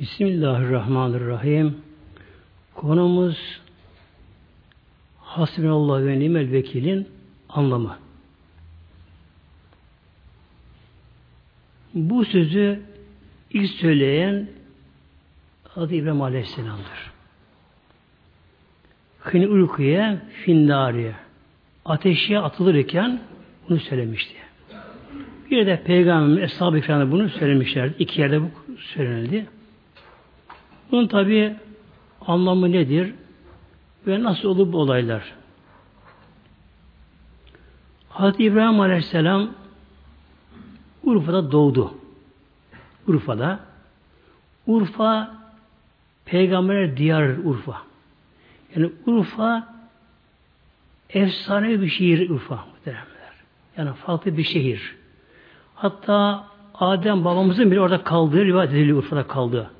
Bismillahirrahmanirrahim. Konumuz Hasbinallah ve nimel vekilin anlamı. Bu sözü ilk söyleyen adı İbrahim Aleyhisselam'dır. Hini uykuya finnariye ateşe atılırken bunu söylemişti. Bir de Peygamber Eshab-ı bunu söylemişlerdi. İki yerde bu söylenildi. Bunun tabi anlamı nedir? Ve nasıl olur bu olaylar? Hazreti İbrahim Aleyhisselam Urfa'da doğdu. Urfa'da. Urfa peygamber diyar Urfa. Yani Urfa efsane bir şehir Urfa muhteremler. Yani farklı bir şehir. Hatta Adem babamızın bile orada kaldığı rivayet ediliyor Urfa'da kaldığı.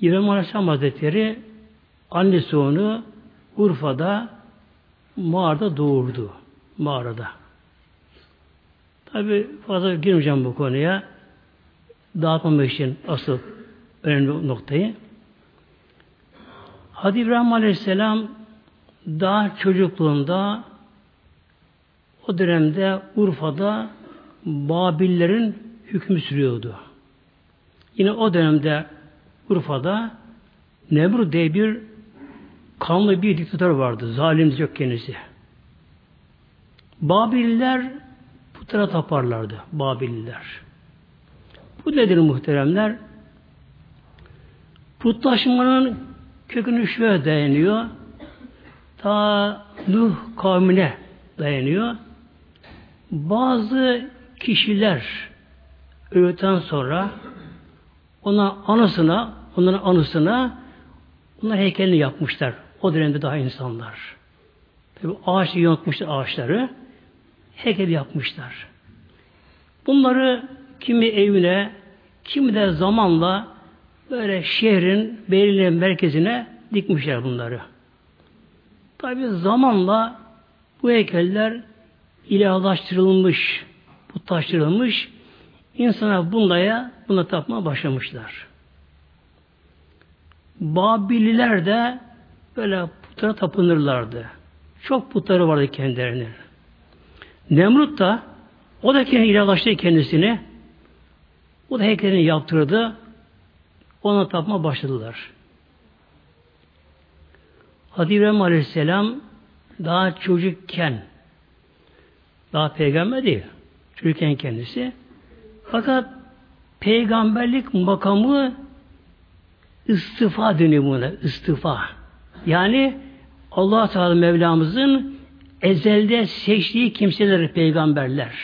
İbrahim Aleyhisselam Hazretleri annesi onu Urfa'da mağarada doğurdu. Mağarada. Tabi fazla girmeyeceğim bu konuya. Dağıtmamak için asıl önemli noktayı. Hadi İbrahim Aleyhisselam daha çocukluğunda o dönemde Urfa'da Babillerin hükmü sürüyordu. Yine o dönemde Urfa'da Nemrut diye bir kanlı bir diktatör vardı. Zalim çok kendisi. Babiller putlara taparlardı. Babiller. Bu nedir muhteremler? Putlaşmanın kökünü şöyle dayanıyor. Ta Nuh kavmine dayanıyor. Bazı kişiler öğütten sonra ona anısına, onların anısına onlar heykelini yapmışlar. O dönemde daha insanlar. Tabi ağaç yontmuşlar ağaçları. Heykel yapmışlar. Bunları kimi evine, kimi de zamanla böyle şehrin belirli merkezine dikmişler bunları. Tabi zamanla bu heykeller ilahlaştırılmış, putlaştırılmış, insana bunlaya buna tapmaya başlamışlar. Babililer de böyle putlara tapınırlardı. Çok putları vardı kendilerinin. Nemrut da o da kendini ilahlaştırdı kendisini. O da heykelini yaptırdı. Ona tapma başladılar. Hadi İbrahim Aleyhisselam daha çocukken daha peygamber değil. Çocukken kendisi. Fakat peygamberlik makamı istifa deniyor buna. istifa. Yani Allah Teala Mevlamızın ezelde seçtiği kimseler peygamberler.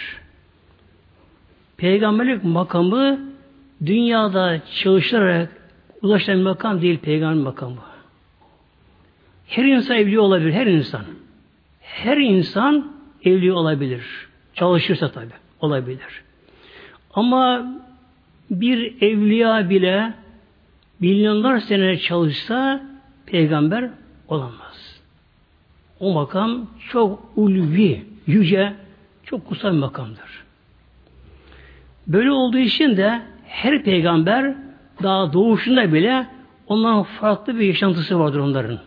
Peygamberlik makamı dünyada çalışarak ulaşan makam değil peygamber makamı. Her insan evli olabilir, her insan. Her insan evli olabilir. Çalışırsa tabi olabilir. Ama bir evliya bile milyonlar sene çalışsa peygamber olamaz. O makam çok ulvi, yüce, çok kutsal makamdır. Böyle olduğu için de her peygamber daha doğuşunda bile ondan farklı bir yaşantısı vardır onların.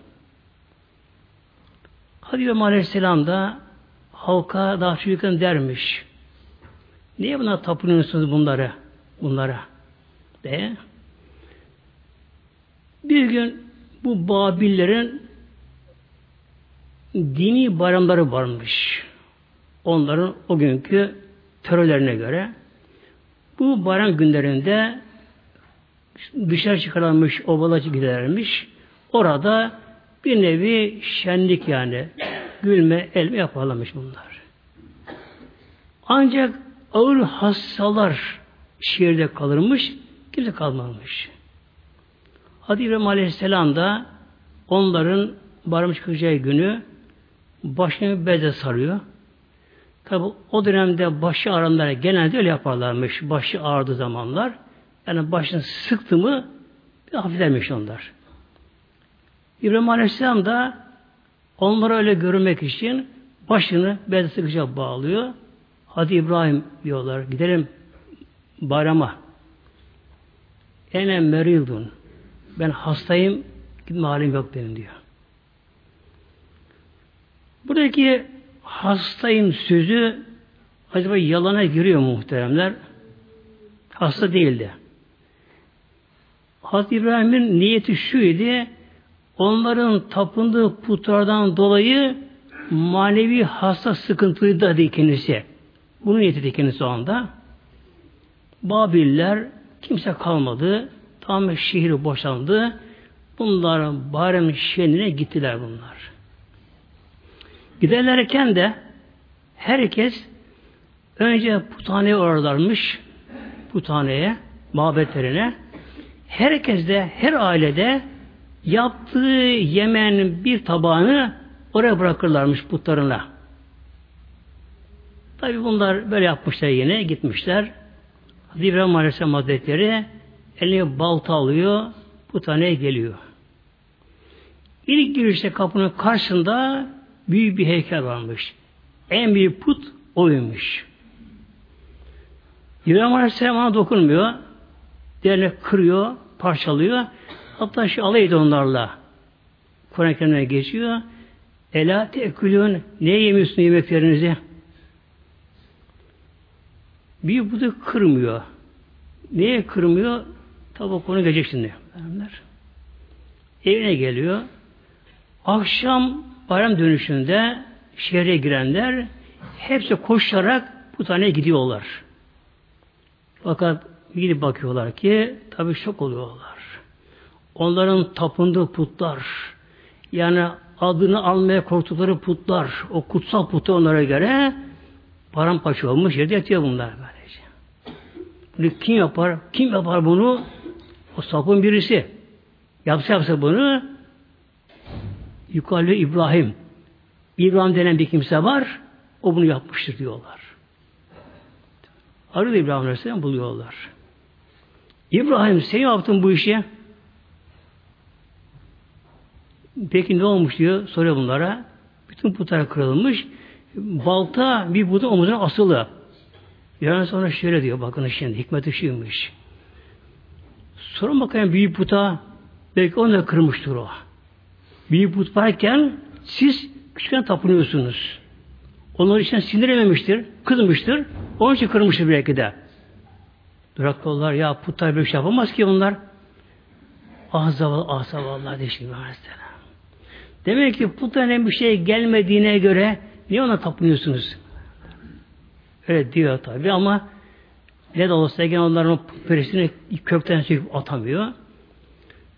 Hadi Aleyhisselam da halka daha çocukken dermiş. Niye buna tapınıyorsunuz bunları? Bunlara. De. Bir gün bu Babillerin dini bayramları varmış. Onların o günkü törelerine göre bu bayram günlerinde dışarı çıkarılmış ovala gidermiş. Orada bir nevi şenlik yani gülme, elme yaparlamış bunlar. Ancak ağır hastalar şehirde kalırmış, kimse kalmamış. Hadi İbrahim Aleyhisselam da onların barmış kılacağı günü başını beze sarıyor. Tabi o dönemde başı ağrınlar genelde öyle yaparlarmış. Başı ağrıdığı zamanlar. Yani başını sıktı mı hafiflemiş onlar. İbrahim Aleyhisselam da onları öyle görmek için başını beze sıkıca bağlıyor. Hadi İbrahim diyorlar. Gidelim bayrama. ene merildun. Ben hastayım, gitme halim yok benim diyor. Buradaki hastayım sözü acaba yalana giriyor mu muhteremler? Hasta değildi. Hazreti İbrahim'in niyeti şuydu, onların tapındığı putlardan dolayı manevi hasta sıkıntıydı dedi kendisi. Bunun niyeti kendisi o anda. Babiller kimse kalmadı. Tamamen şehir boşandı. Bunlar Barem şehrine gittiler bunlar. Giderlerken de herkes önce puthaneye uğrarlarmış. Puthaneye, mabetlerine. Herkes de, her ailede yaptığı yemeğin bir tabağını oraya bırakırlarmış putlarına. Tabi bunlar böyle yapmışlar yine, gitmişler. İbrahim Aleyhisselam Hazretleri eline balta alıyor, puthaneye geliyor. İlk girişte kapının karşısında büyük bir heykel varmış. En büyük put oymuş. İbrahim Aleyhisselam ona dokunmuyor. Diğerine kırıyor, parçalıyor. Hatta şu alay onlarla. Kur'an-ı geçiyor. Ela teekülün ne yemiyorsun yemeklerinizi? Bir budu kırmıyor. Neye kırmıyor? Tabi konu gelecek şimdi. Evine geliyor. Akşam bayram dönüşünde şehre girenler hepsi koşarak bu tane gidiyorlar. Fakat gidip bakıyorlar ki tabi şok oluyorlar. Onların tapındığı putlar yani adını almaya korktukları putlar o kutsal putu onlara göre paramparça olmuş yerde yatıyor bunlar böylece. Bunu kim yapar? Kim yapar bunu? O sapın birisi. Yapsa yapsa bunu yukarı İbrahim. İbrahim denen bir kimse var. O bunu yapmıştır diyorlar. Arıyor İbrahim Aleyhisselam buluyorlar. İbrahim sen yaptın bu işi. Peki ne olmuş diyor soruyor bunlara. Bütün putlar kırılmış. Balta bir budun omuzuna asılı. Yani sonra şöyle diyor bakın şimdi hikmet ışığıymış. Sorun bakayım büyük puta belki onu da kırmıştır o. Büyük put varken siz küçükken tapınıyorsunuz. Onlar için sindirememiştir, kızmıştır. Onun için kırmıştır belki de. Duraklılar ya putlar bir şey yapamaz ki bunlar. Ah zavallı, ah zavallı deşim mesela. Demek ki putların bir şey gelmediğine göre niye ona tapınıyorsunuz? Öyle diyor tabi ama ne de olsa gene onların perisini kökten söküp atamıyor.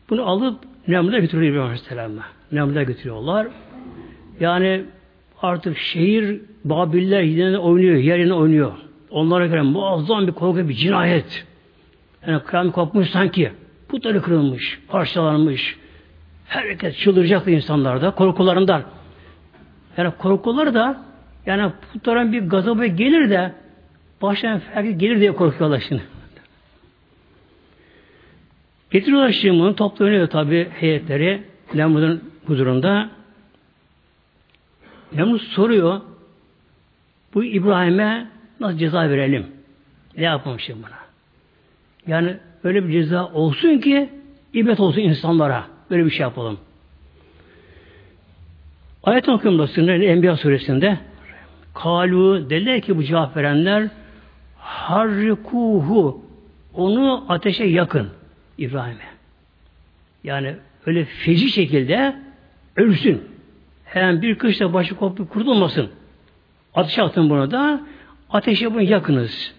Bunu alıp Nemrut'a götürüyor İbrahim Aleyhisselam'a. Nemrut'a götürüyorlar. Yani artık şehir Babiller yerine oynuyor, yerine oynuyor. Onlara göre muazzam bir korku, bir cinayet. Yani kıyamet kopmuş sanki. Putları kırılmış, parçalanmış. Herkes çıldıracaktı insanlarda, korkularından. Yani korkuları da yani putların bir gazabı gelir de baştan herkes gelir diye korkuyorlar şimdi. Getiriyorlar şimdi bunu, toplanıyor tabi heyetleri Nemrut'un huzurunda. Nemrut soruyor, bu İbrahim'e nasıl ceza verelim? Ne yapalım şimdi buna? Yani öyle bir ceza olsun ki ibret olsun insanlara. Böyle bir şey yapalım. Ayet okuyorum da Enbiya suresinde Kalu dediler ki bu cevap verenler harrikuhu onu ateşe yakın İbrahim'e. Yani öyle feci şekilde ölsün. Hemen bir kışta başı koptu kurtulmasın. Ateşe atın bunu da ateşe bunu yakınız.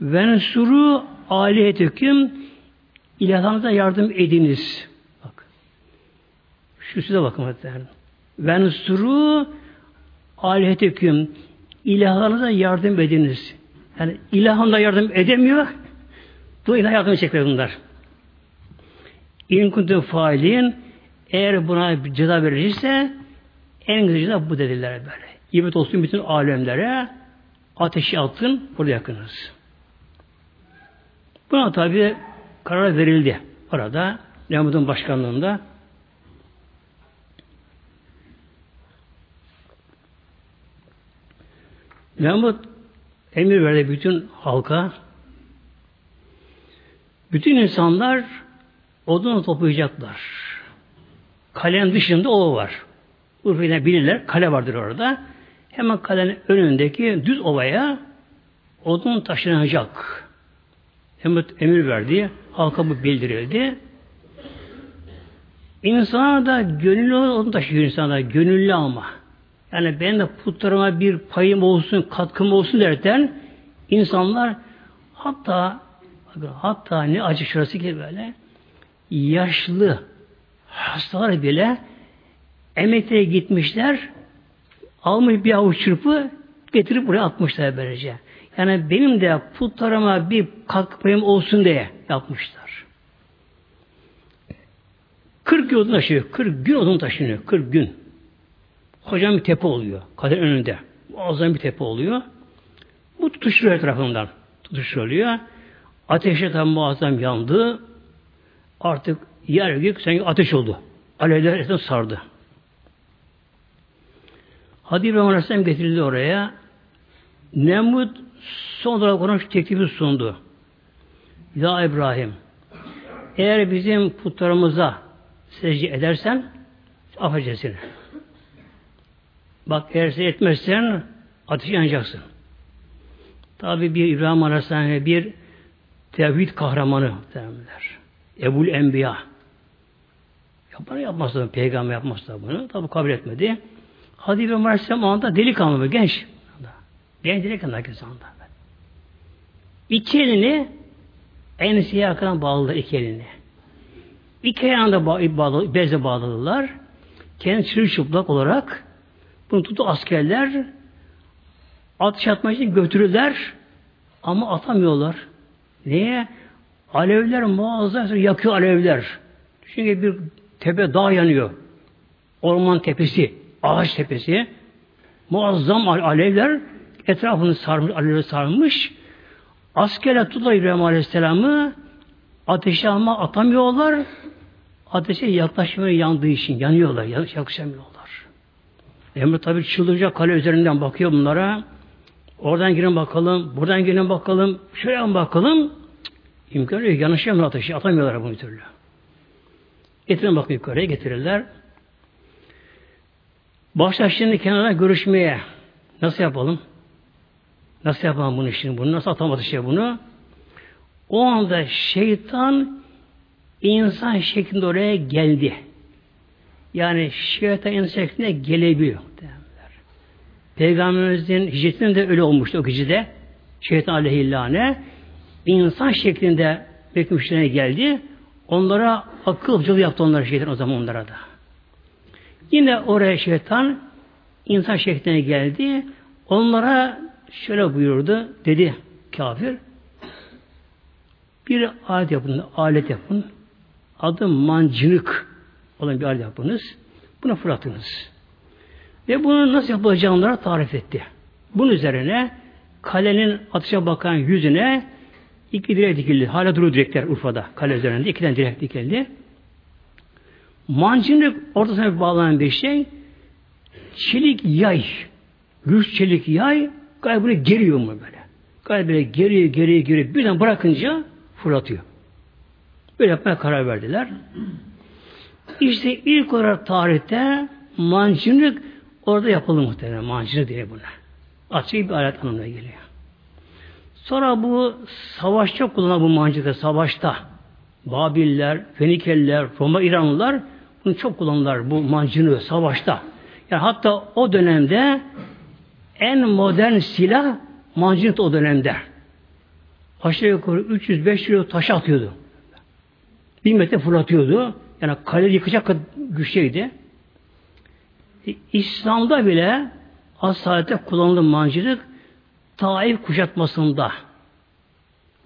Vensuru alihetüküm ilahlarınıza yardım ediniz. Bak. Şu size bakın muhtemelen. Vensuru alihetüküm ilahlarınıza yardım ediniz. Yani ilahında yardım edemiyor. İlah yardım edecekler bunlar. İn failin eğer buna ceza verilirse en güzel ceza bu dediler böyle. İbret olsun bütün alemlere ateşi atın burada yakınız. Buna tabi karar verildi. Orada Nemrut'un başkanlığında Nemrut emir verdi bütün halka Bütün insanlar odunu toplayacaklar. Kalenin dışında o var. Urfa'da bilirler. Kale vardır orada. Hemen kalenin önündeki düz ovaya odun taşınacak. Emir, emir verdi. Halka bu bildirildi. İnsana da gönüllü onu taşıyor insana gönüllü ama. Yani ben de putlarıma bir payım olsun, katkım olsun derken insanlar hatta hatta ne acı şurası ki böyle yaşlı hastalar bile emeklere gitmişler almış bir avuç çırpı getirip buraya atmışlar böylece. Yani benim de putlarıma bir katkı payım olsun diye yapmışlar. 40 gün odun taşıyor. 40 gün odun taşınıyor. 40 gün. Hocam bir tepe oluyor. Kader önünde. Muazzam bir tepe oluyor. Bu tutuşuyor etrafından. Tutuşuyor. Ateşe tam muazzam yandı. Artık yer gök sanki ateş oldu. Alevler etrafı sardı. Hadi İbrahim Aleyhisselam getirildi oraya. Nemrut son olarak ona şu teklifi sundu. Ya İbrahim eğer bizim putlarımıza secde edersen affedeceğiz. Bak eğer etmezsen ateş yanacaksın. Tabi bir İbrahim Aleyhisselam'a bir tevhid kahramanı derler. Ebul Enbiya. Yapar yapmaz da peygamber yapmaz da bunu. Tabi kabul etmedi. Hadi İbrahim Aleyhisselam anda delikanlı mı? Genç. Genç delikanlı herkes anda. İki elini enseye arkadan bağladı iki elini. İki ayağını bağlı, bezle bağladılar. Kendi çırılçıplak olarak bunu tutu askerler atış atmak için götürürler ama atamıyorlar. Niye? Alevler muazzam yakıyor alevler. Çünkü bir tepe dağ yanıyor. Orman tepesi, ağaç tepesi. Muazzam alevler etrafını sarmış, alevler sarmış. Askerler tutuyor İbrahim Aleyhisselam'ı ateşe ama atamıyorlar. Ateşe yaklaşmıyor yandığı için yanıyorlar, yaklaşamıyorlar. Emre tabi çıldıracak kale üzerinden bakıyor bunlara. Oradan girin bakalım, buradan girin bakalım, şuraya bakalım. İmkan yok, yanaşamıyor ateşi, atamıyorlar bunu türlü. Getirin bakın yukarıya getirirler. Başlar şimdi kenara görüşmeye. Nasıl yapalım? Nasıl yapalım bunu şimdi? Bunu nasıl atamadı şey bunu? O anda şeytan insan şeklinde oraya geldi. Yani insan şeklinde gelebiliyor. Peygamberimizin hicretinde de öyle olmuştu o gecede. Şeytan aleyhillâne insan şeklinde bekmişlerine geldi. Onlara akıl yaptı onlara şeytan o zaman onlara da. Yine oraya şeytan insan şekline geldi. Onlara şöyle buyurdu. Dedi kafir. Bir alet yapın, alet yapın. Adı mancınık olan bir alet yapınız. Buna fırlatınız. Ve bunu nasıl yapılacağını tarif etti. Bunun üzerine kalenin atışa bakan yüzüne iki direk dikildi. Hala duruyor direkler Urfa'da. Kale üzerinde iki tane direk dikildi. Mancınık ortasına bağlanan bir şey çelik yay. Güç çelik yay galiba geriyor mu böyle? Galiba geriye geriye geriye birden bırakınca fırlatıyor. Böyle yapmaya karar verdiler. İşte ilk olarak tarihte mancınık orada yapıldı muhtemelen. Mancınık diye buna. Açık bir alet anlamına geliyor. Sonra bu savaşta kullanılan bu mancınık savaşta Babiller, Fenikeliler, Roma, İranlılar bunu çok kullanırlar bu mancını savaşta. Yani hatta o dönemde en modern silah mancınık o dönemde. Aşağı yukarı 300-500 kilo taş atıyordu. Bir metre fırlatıyordu. Yani kale yıkacak güçlüydü. E, İslam'da bile asalete kullanılan mancınık Taif kuşatmasında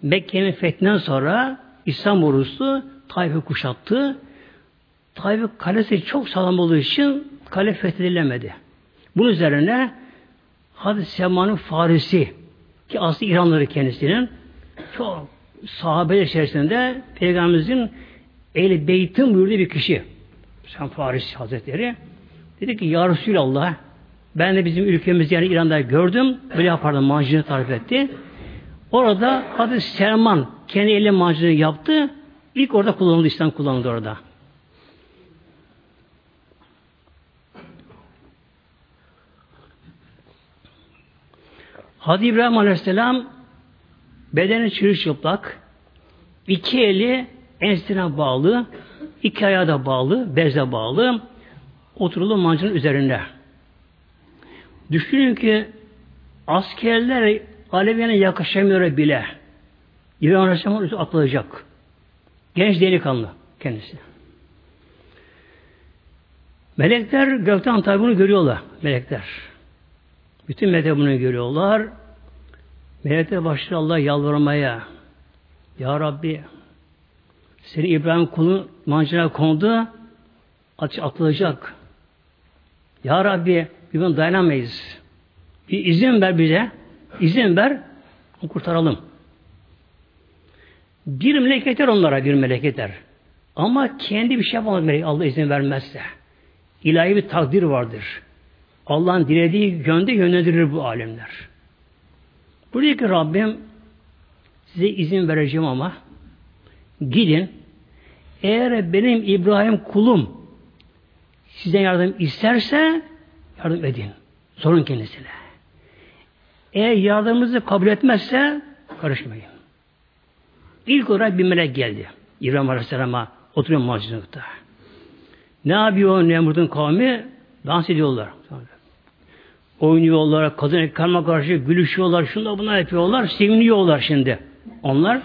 Mekke'nin fethinden sonra İslam ordusu Taif'i kuşattı. Taif'in kalesi çok sağlam olduğu için kale fethedilemedi. Bunun üzerine Hazreti Selman'ın Farisi ki aslı İranları kendisinin çok sahabe içerisinde Peygamberimizin el beytin buyurduğu bir kişi. Sen Farisi Hazretleri dedi ki Ya Resulallah ben de bizim ülkemiz yani İran'da gördüm. Böyle yapardım mancını tarif etti. Orada Hazreti Selman kendi elle mancınığı yaptı. İlk orada kullanıldı, İslam kullanıldı orada. Hadi İbrahim Aleyhisselam bedeni çırılçıplak, iki eli ensine bağlı, iki ayağı da bağlı, bezle bağlı, oturulu mancının üzerinde. Düşünün ki askerler Alevi'ne yakışamıyor bile. İbrahim Aleyhisselam atılacak. Genç delikanlı kendisi. Melekler gökten tabi bunu görüyorlar. Melekler. Bütün melekler bunu görüyorlar. Melekler başlıyor Allah yalvarmaya. Ya Rabbi seni İbrahim kulu mancına kondu atılacak. Ya Rabbi bir gün dayanamayız. Bir izin ver bize. İzin ver. Kurtaralım. Bir melek onlara bir melek Ama kendi bir şey yapamaz melek Allah izin vermezse. İlahi bir takdir vardır. Allah'ın dilediği yönde yönlendirir bu alemler. Buradaki Rabbim size izin vereceğim ama gidin eğer benim İbrahim kulum sizden yardım isterse yardım edin. Sorun kendisine. Eğer yardımınızı kabul etmezse karışmayın. İlk olarak bir melek geldi. İbrahim Aleyhisselam'a oturuyor macunlukta. Ne yapıyor Nemrut'un kavmi? Dans ediyorlar. Oynuyorlar, kadın ekranına karşı gülüşüyorlar, şunda buna yapıyorlar, seviniyorlar şimdi. Onlar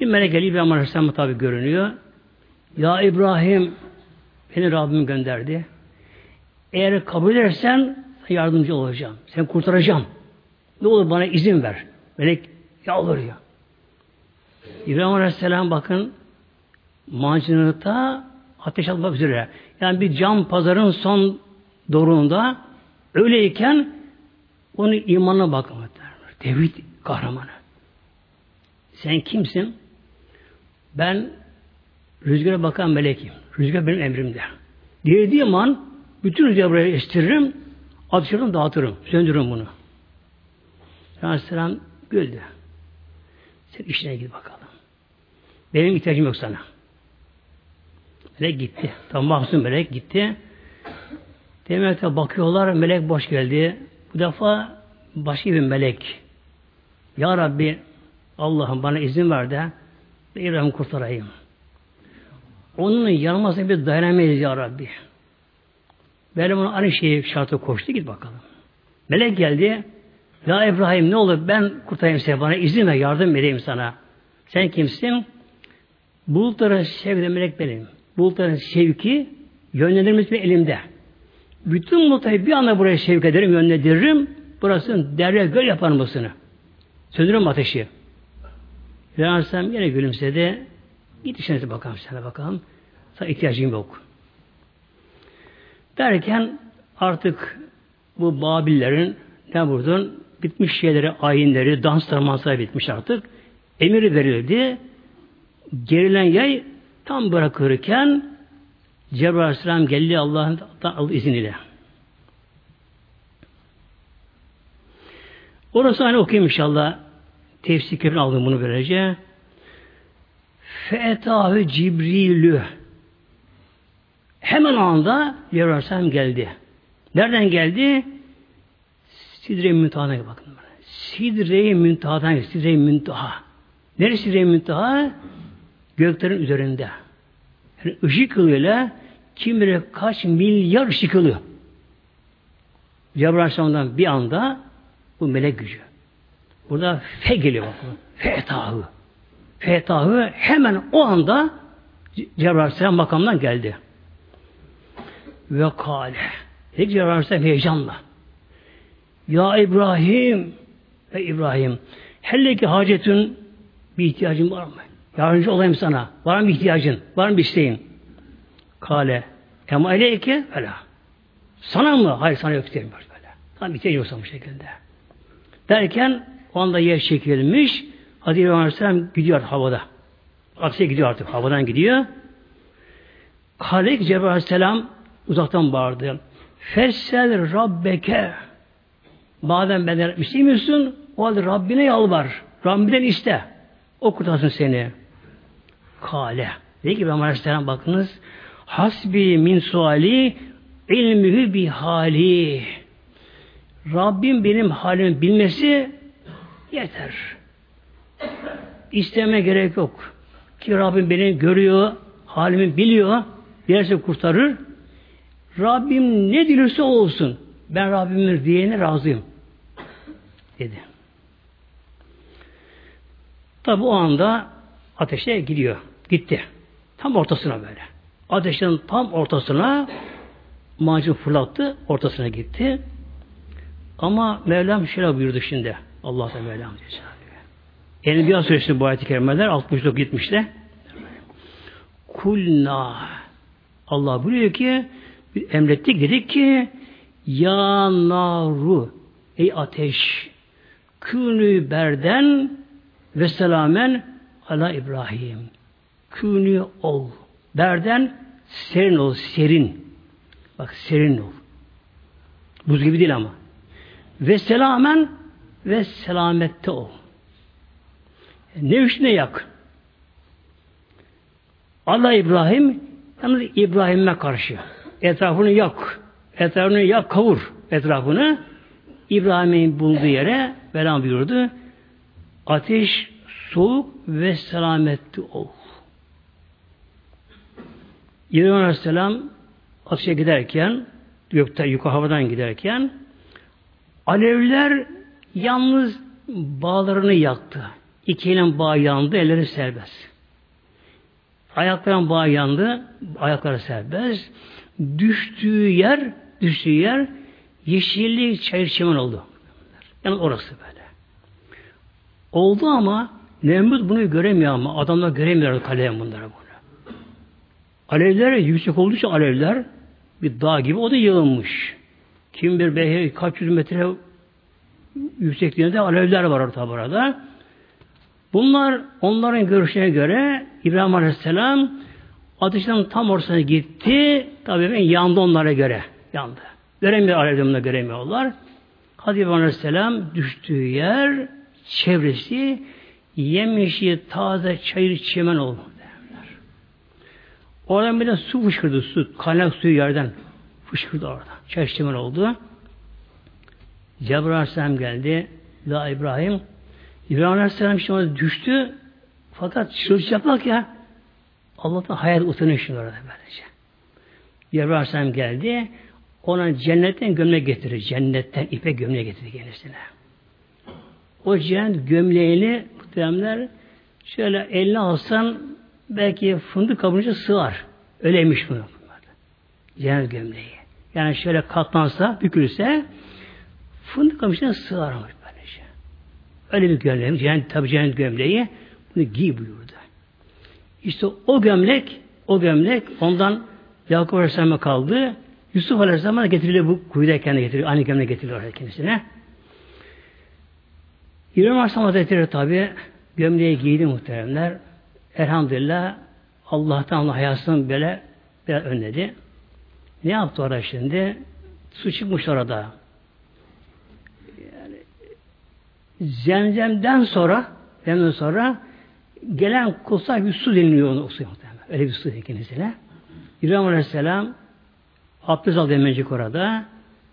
bir melek geliyor İbrahim Aleyhisselam'a tabi görünüyor. Ya İbrahim beni Rabbim gönderdi. Eğer kabul edersen yardımcı olacağım. Seni kurtaracağım. Ne olur bana izin ver. Melek yalvarıyor. İbrahim Aleyhisselam bakın mancınıkta ateş atmak üzere. Yani bir cam pazarın son doruğunda öyleyken onun imanına bakmak Tevhid kahramanı. Sen kimsin? Ben rüzgara bakan melekim. Rüzgar benim emrimde. Dilediğim an bütün rüzgarı buraya estiririm, ateşlerini dağıtırım, söndürürüm bunu. Aleyhisselam güldü. Sen işine git bakalım. Benim ihtiyacım yok sana. Melek gitti. Tam mahzun melek gitti. Demek ki bakıyorlar melek boş geldi. Bu defa başka bir melek. Ya Rabbi Allah'ım bana izin ver de İbrahim'i kurtarayım. Onun yanılmasına bir dayanamayız ya Rabbi. Benim ona aynı şeyi şartı koştu git bakalım. Melek geldi. Ya İbrahim ne olur ben kurtarayım seni bana izin ver yardım edeyim sana. Sen kimsin? Bulutların sevgi melek benim. Bulutların sevki yönlendirmesi elimde. Bütün bulutları bir anda buraya sevk ederim, yönlendiririm. Burasını derya göl yaparım burasını. Söndürürüm ateşi. Peygamber yine gülümsedi. Git işine bakalım sana bakalım. Sana ihtiyacım yok. Derken artık bu Babillerin ne buradan bitmiş şeyleri, ayinleri, dansları, mansları bitmiş artık. Emir verildi. Gerilen yay tam bırakırken Cebrail Aleyhisselam geldi Allah'ın izniyle. Orası hani okuyayım inşallah. Tefsir aldım bunu böylece. Fe'etahü Cibrilü Hemen anda Cebrail geldi. Nereden geldi? Sidre-i Müntaha'dan bakın. Sidre-i Müntaha'dan Sidre-i Müntaha. Neresi Sidre-i Müntaha? Göklerin üzerinde. Yani ışık yılıyla kim bilir kaç milyar ışık yılı. Cebrail bir anda bu melek gücü. Burada fe geliyor. Fetahı. Fetahı hemen o anda Cebrail Aleyhisselam makamdan geldi. Ve kâle. Dedi Cebrail Aleyhisselam heyecanla. Ya İbrahim ve İbrahim helleki hacetün bir ihtiyacın var mı? Yardımcı olayım sana. Var mı ihtiyacın? Var mı bir isteğin? Kale. Ema eleyke fela. Sana mı? Hayır sana yok istemiyor böyle. Tam ihtiyacı yoksa bu şekilde. Derken o anda yer çekilmiş. İbrahim Aleyhisselam gidiyor havada. Aksiye gidiyor artık. Havadan gidiyor. Kale Cebrail Aleyhisselam uzaktan bağırdı. Fessel Rabbeke Madem benden istemiyorsun o halde Rabbine yalvar. Rabbinden iste. O kurtarsın seni. Kale. Dedi ki İbrahim Aleyhisselam bakınız hasbi min suali ilmühü bi hali. Rabbim benim halimi bilmesi yeter. İsteme gerek yok. Ki Rabbim beni görüyor, halimi biliyor, dilerse kurtarır. Rabbim ne dilirse olsun. Ben Rabbimdir diyene razıyım. Dedi. Tabi o anda ateşe gidiyor. Gitti. Tam ortasına böyle. Ateşin tam ortasına macun fırlattı. Ortasına gitti. Ama Mevlam şöyle buyurdu şimdi. Allah da Mevlam diyor. Enbiya Suresi bu ayet-i kerimeler 69 70'te. Kulna Allah buyuruyor ki emrettik dedik ki ya naru ey ateş künü berden ve selamen ala İbrahim. Künü ol. Berden serin ol, serin. Bak serin ol. Buz gibi değil ama. Ve selamen ve selamette ol. Ne üç ne yak. Allah İbrahim yalnız İbrahim'e karşı. Etrafını yak. Etrafını yak kavur. Etrafını İbrahim'in bulduğu yere Velam buyurdu. Ateş soğuk ve selametli ol. İbrahim Aleyhisselam ateşe giderken gökte yukarı havadan giderken alevler yalnız bağlarını yaktı. İki elin bağ yandı, elleri serbest. Ayakların bağ yandı, ayakları serbest. Düştüğü yer, düştüğü yer yeşillik çayır çimen oldu. Yani orası böyle. Oldu ama Nemrut bunu göremiyor ama adamlar göremiyor kalem bunları bunu. Alevler yüksek olduğu için alevler bir dağ gibi o da yığılmış. Kim bir behe kaç yüz metre yüksekliğinde alevler var orada burada. Bunlar onların görüşüne göre İbrahim Aleyhisselam ateşten tam ortasına gitti. Tabii ben yandı onlara göre. Yandı. Göremiyor alevlerini göremiyorlar. Hadi İbrahim Aleyhisselam düştüğü yer çevresi yemişi taze çayır çimen oldu derler. Oradan bir de su fışkırdı su. Kaynak suyu yerden fışkırdı orada. Çayır çimen oldu. Cebrail Aleyhisselam geldi. La İbrahim İbrahim Aleyhisselam ona düştü. Fakat çırılçaplak ya. Allah'tan hayal utanıyor şimdi orada böylece. Cebrail Aleyhisselam geldi. Ona cennetten gömlek getirir. Cennetten ipe gömlek getirir kendisine. O cennet gömleğini muhteremler şöyle eline alsan belki fındık kabınca sığar. Öyleymiş bunu. Cennet gömleği. Yani şöyle katlansa, bükülse fındık kabınca sığar ama böylece. Öyle bir gömleği. Cennet, tabi cennet gömleği bunu giy buyurdu. İşte o gömlek o gömlek ondan Yakup Aleyhisselam'a kaldı. Yusuf Aleyhisselam'a getiriliyor bu kuyudayken de getiriyor. Aynı gömlek getiriliyor kendisine. İbrahim Aleyhisselam Hazretleri tabi gömleği giydi muhteremler. Elhamdülillah Allah'tan Allah hayatını böyle biraz önledi. Ne yaptı orada şimdi? Su çıkmış orada. Yani, zemzemden sonra zemzemden sonra gelen kutsal bir su deniliyor onu su. Öyle bir su kendisine. İbrahim Aleyhisselam abdest aldı hemencik orada.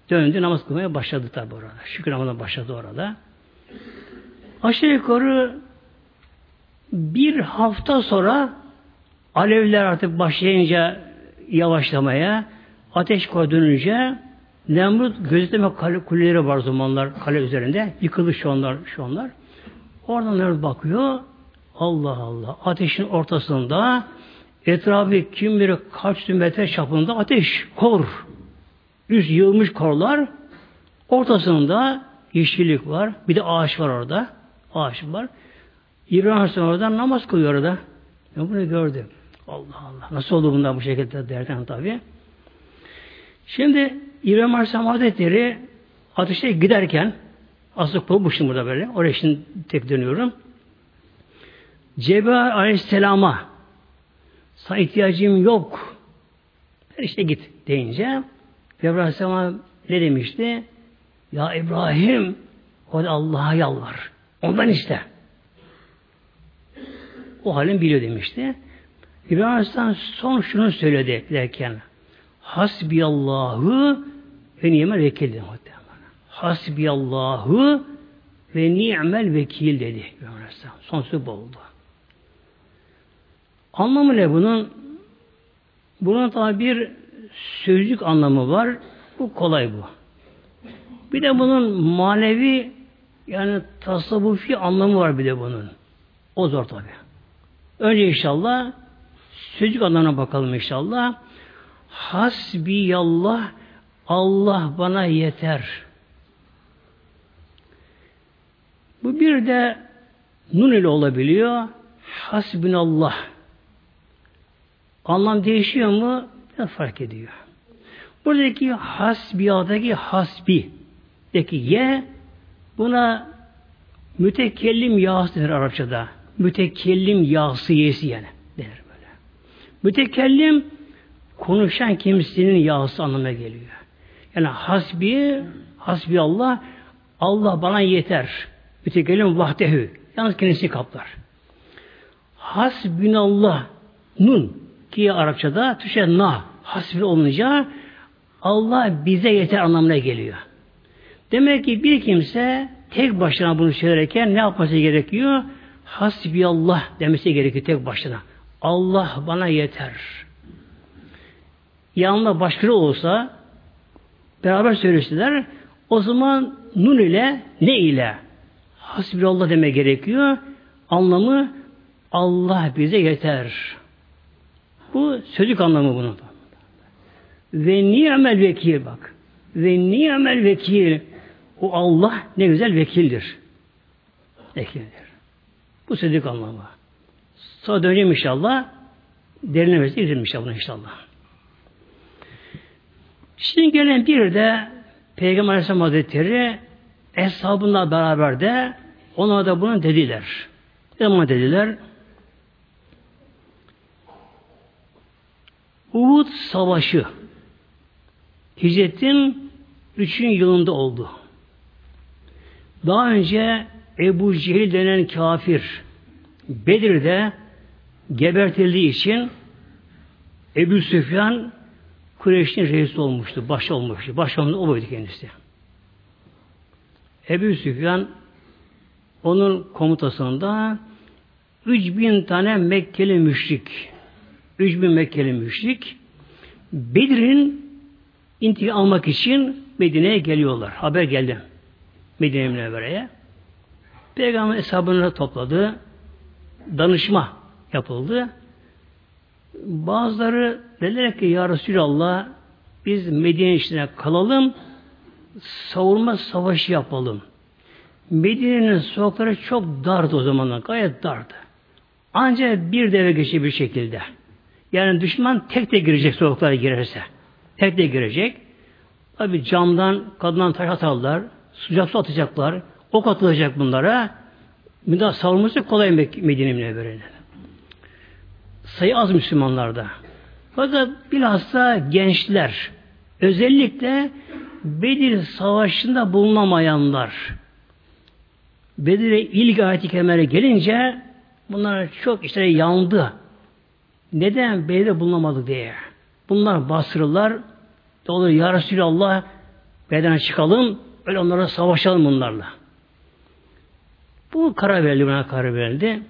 Döndü namaz kılmaya başladı tabi orada. Şükür namazına başladı orada. Aşağı yukarı bir hafta sonra alevler artık başlayınca yavaşlamaya, ateş koya dönünce Nemrut gözetleme kale, kuleleri var zamanlar kale üzerinde. Yıkıldı şu anlar, şu anlar. Oradan Nemrut bakıyor. Allah Allah. Ateşin ortasında etrafı kim bilir kaç metre çapında ateş, kor. Üst yığılmış korlar. Ortasında yeşillik var. Bir de ağaç var orada ağaç var. İbrahim Aleyhisselam oradan namaz kılıyor orada. Ben bunu gördüm. Allah Allah. Nasıl oldu bundan bu şekilde derken tabi. Şimdi İbrahim Aleyhisselam Hazretleri ateşe giderken asıl kovmuştum burada böyle. Oraya şimdi tek dönüyorum. Cebrail Aleyhisselam'a sana ihtiyacım yok. İşte git deyince Cebrail Aleyhisselam ne demişti? Ya İbrahim o Allah'a yalvar. Ondan iste. o halini biliyor demişti. İbrahim Aleyhisselam son şunu söyledi derken Hasbiyallahu ve ni'mel vekil dedi muhtemelen. Hasbiyallahu ve ni'mel vekil dedi. Son söz bu oldu. Anlamı ne bunun? Bunun tabi bir sözcük anlamı var. Bu kolay bu. Bir de bunun manevi yani tasavvufi anlamı var bir de bunun. O zor tabi. Önce inşallah sözcük anlamına bakalım inşallah. Hasbiyallah Allah bana yeter. Bu bir de nun ile olabiliyor. Hasbinallah. Anlam değişiyor mu? Biraz fark ediyor. Buradaki hasbiyadaki hasbi deki ye buna mütekellim yağısı denir Arapçada. Mütekellim yağısı yesi yani denir böyle. Mütekellim konuşan kimsenin yağısı anlamına geliyor. Yani hasbi, hasbi Allah, Allah bana yeter. Mütekellim vahdehu. Yalnız kendisi kaplar. Hasbinallah nun ki Arapçada Türkçe na hasbi olunca Allah bize yeter anlamına geliyor. Demek ki bir kimse tek başına bunu söylerken ne yapması gerekiyor? Hasbi Allah demesi gerekiyor tek başına. Allah bana yeter. Yanında başkaları olsa beraber söyleseler o zaman nun ile ne ile hasbirallah deme gerekiyor. Anlamı Allah bize yeter. Bu sözlük anlamı bunun. Ve ni'mel vekil bak. Ve ni'mel vekil. O Allah ne güzel vekildir. Vekildir. Bu sözlük anlamı. Sonra döneceğim inşallah. Derinlemesi girelim inşallah inşallah. Şimdi gelen bir de Peygamber Aleyhisselam Hazretleri eshabınla beraber de ona da bunu dediler. Ama dediler Uhud Savaşı Hicretin 3. yılında oldu. Daha önce Ebu Cehil denen kafir Bedir'de gebertildiği için Ebu Süfyan Kureyş'in reisi olmuştu, baş olmuştu. Baş olmuştu, o buydu kendisi. Ebu Süfyan onun komutasında 3000 tane Mekkeli müşrik 3000 Mekkeli müşrik Bedir'in intikam almak için Medine'ye geliyorlar. Haber geldi. Medine Münevvere'ye. Peygamber hesabını topladı. Danışma yapıldı. Bazıları dediler ki Ya Resulallah biz Medine içine kalalım savurma savaşı yapalım. Medine'nin sokakları çok dardı o zamanlar. Gayet dardı. Ancak bir deve geçi bir şekilde. Yani düşman tek de girecek sokaklara girerse. Tek de girecek. Tabi camdan, kadından taş atarlar. Sıcak su atacaklar. Ok atılacak bunlara. Müdahale savunması kolay Medine Münevvere'nin. Sayı az Müslümanlarda. Fakat bilhassa gençler, özellikle Bedir Savaşı'nda bulunamayanlar, Bedir'e ilk ayet-i gelince bunlar çok işte yandı. Neden Bedir'de bulunamadı diye. Bunlar bastırırlar. Olur ya Resulallah Bedir'den çıkalım öyle onlara savaşalım bunlarla. Bu karar verildi, buna karar verildi.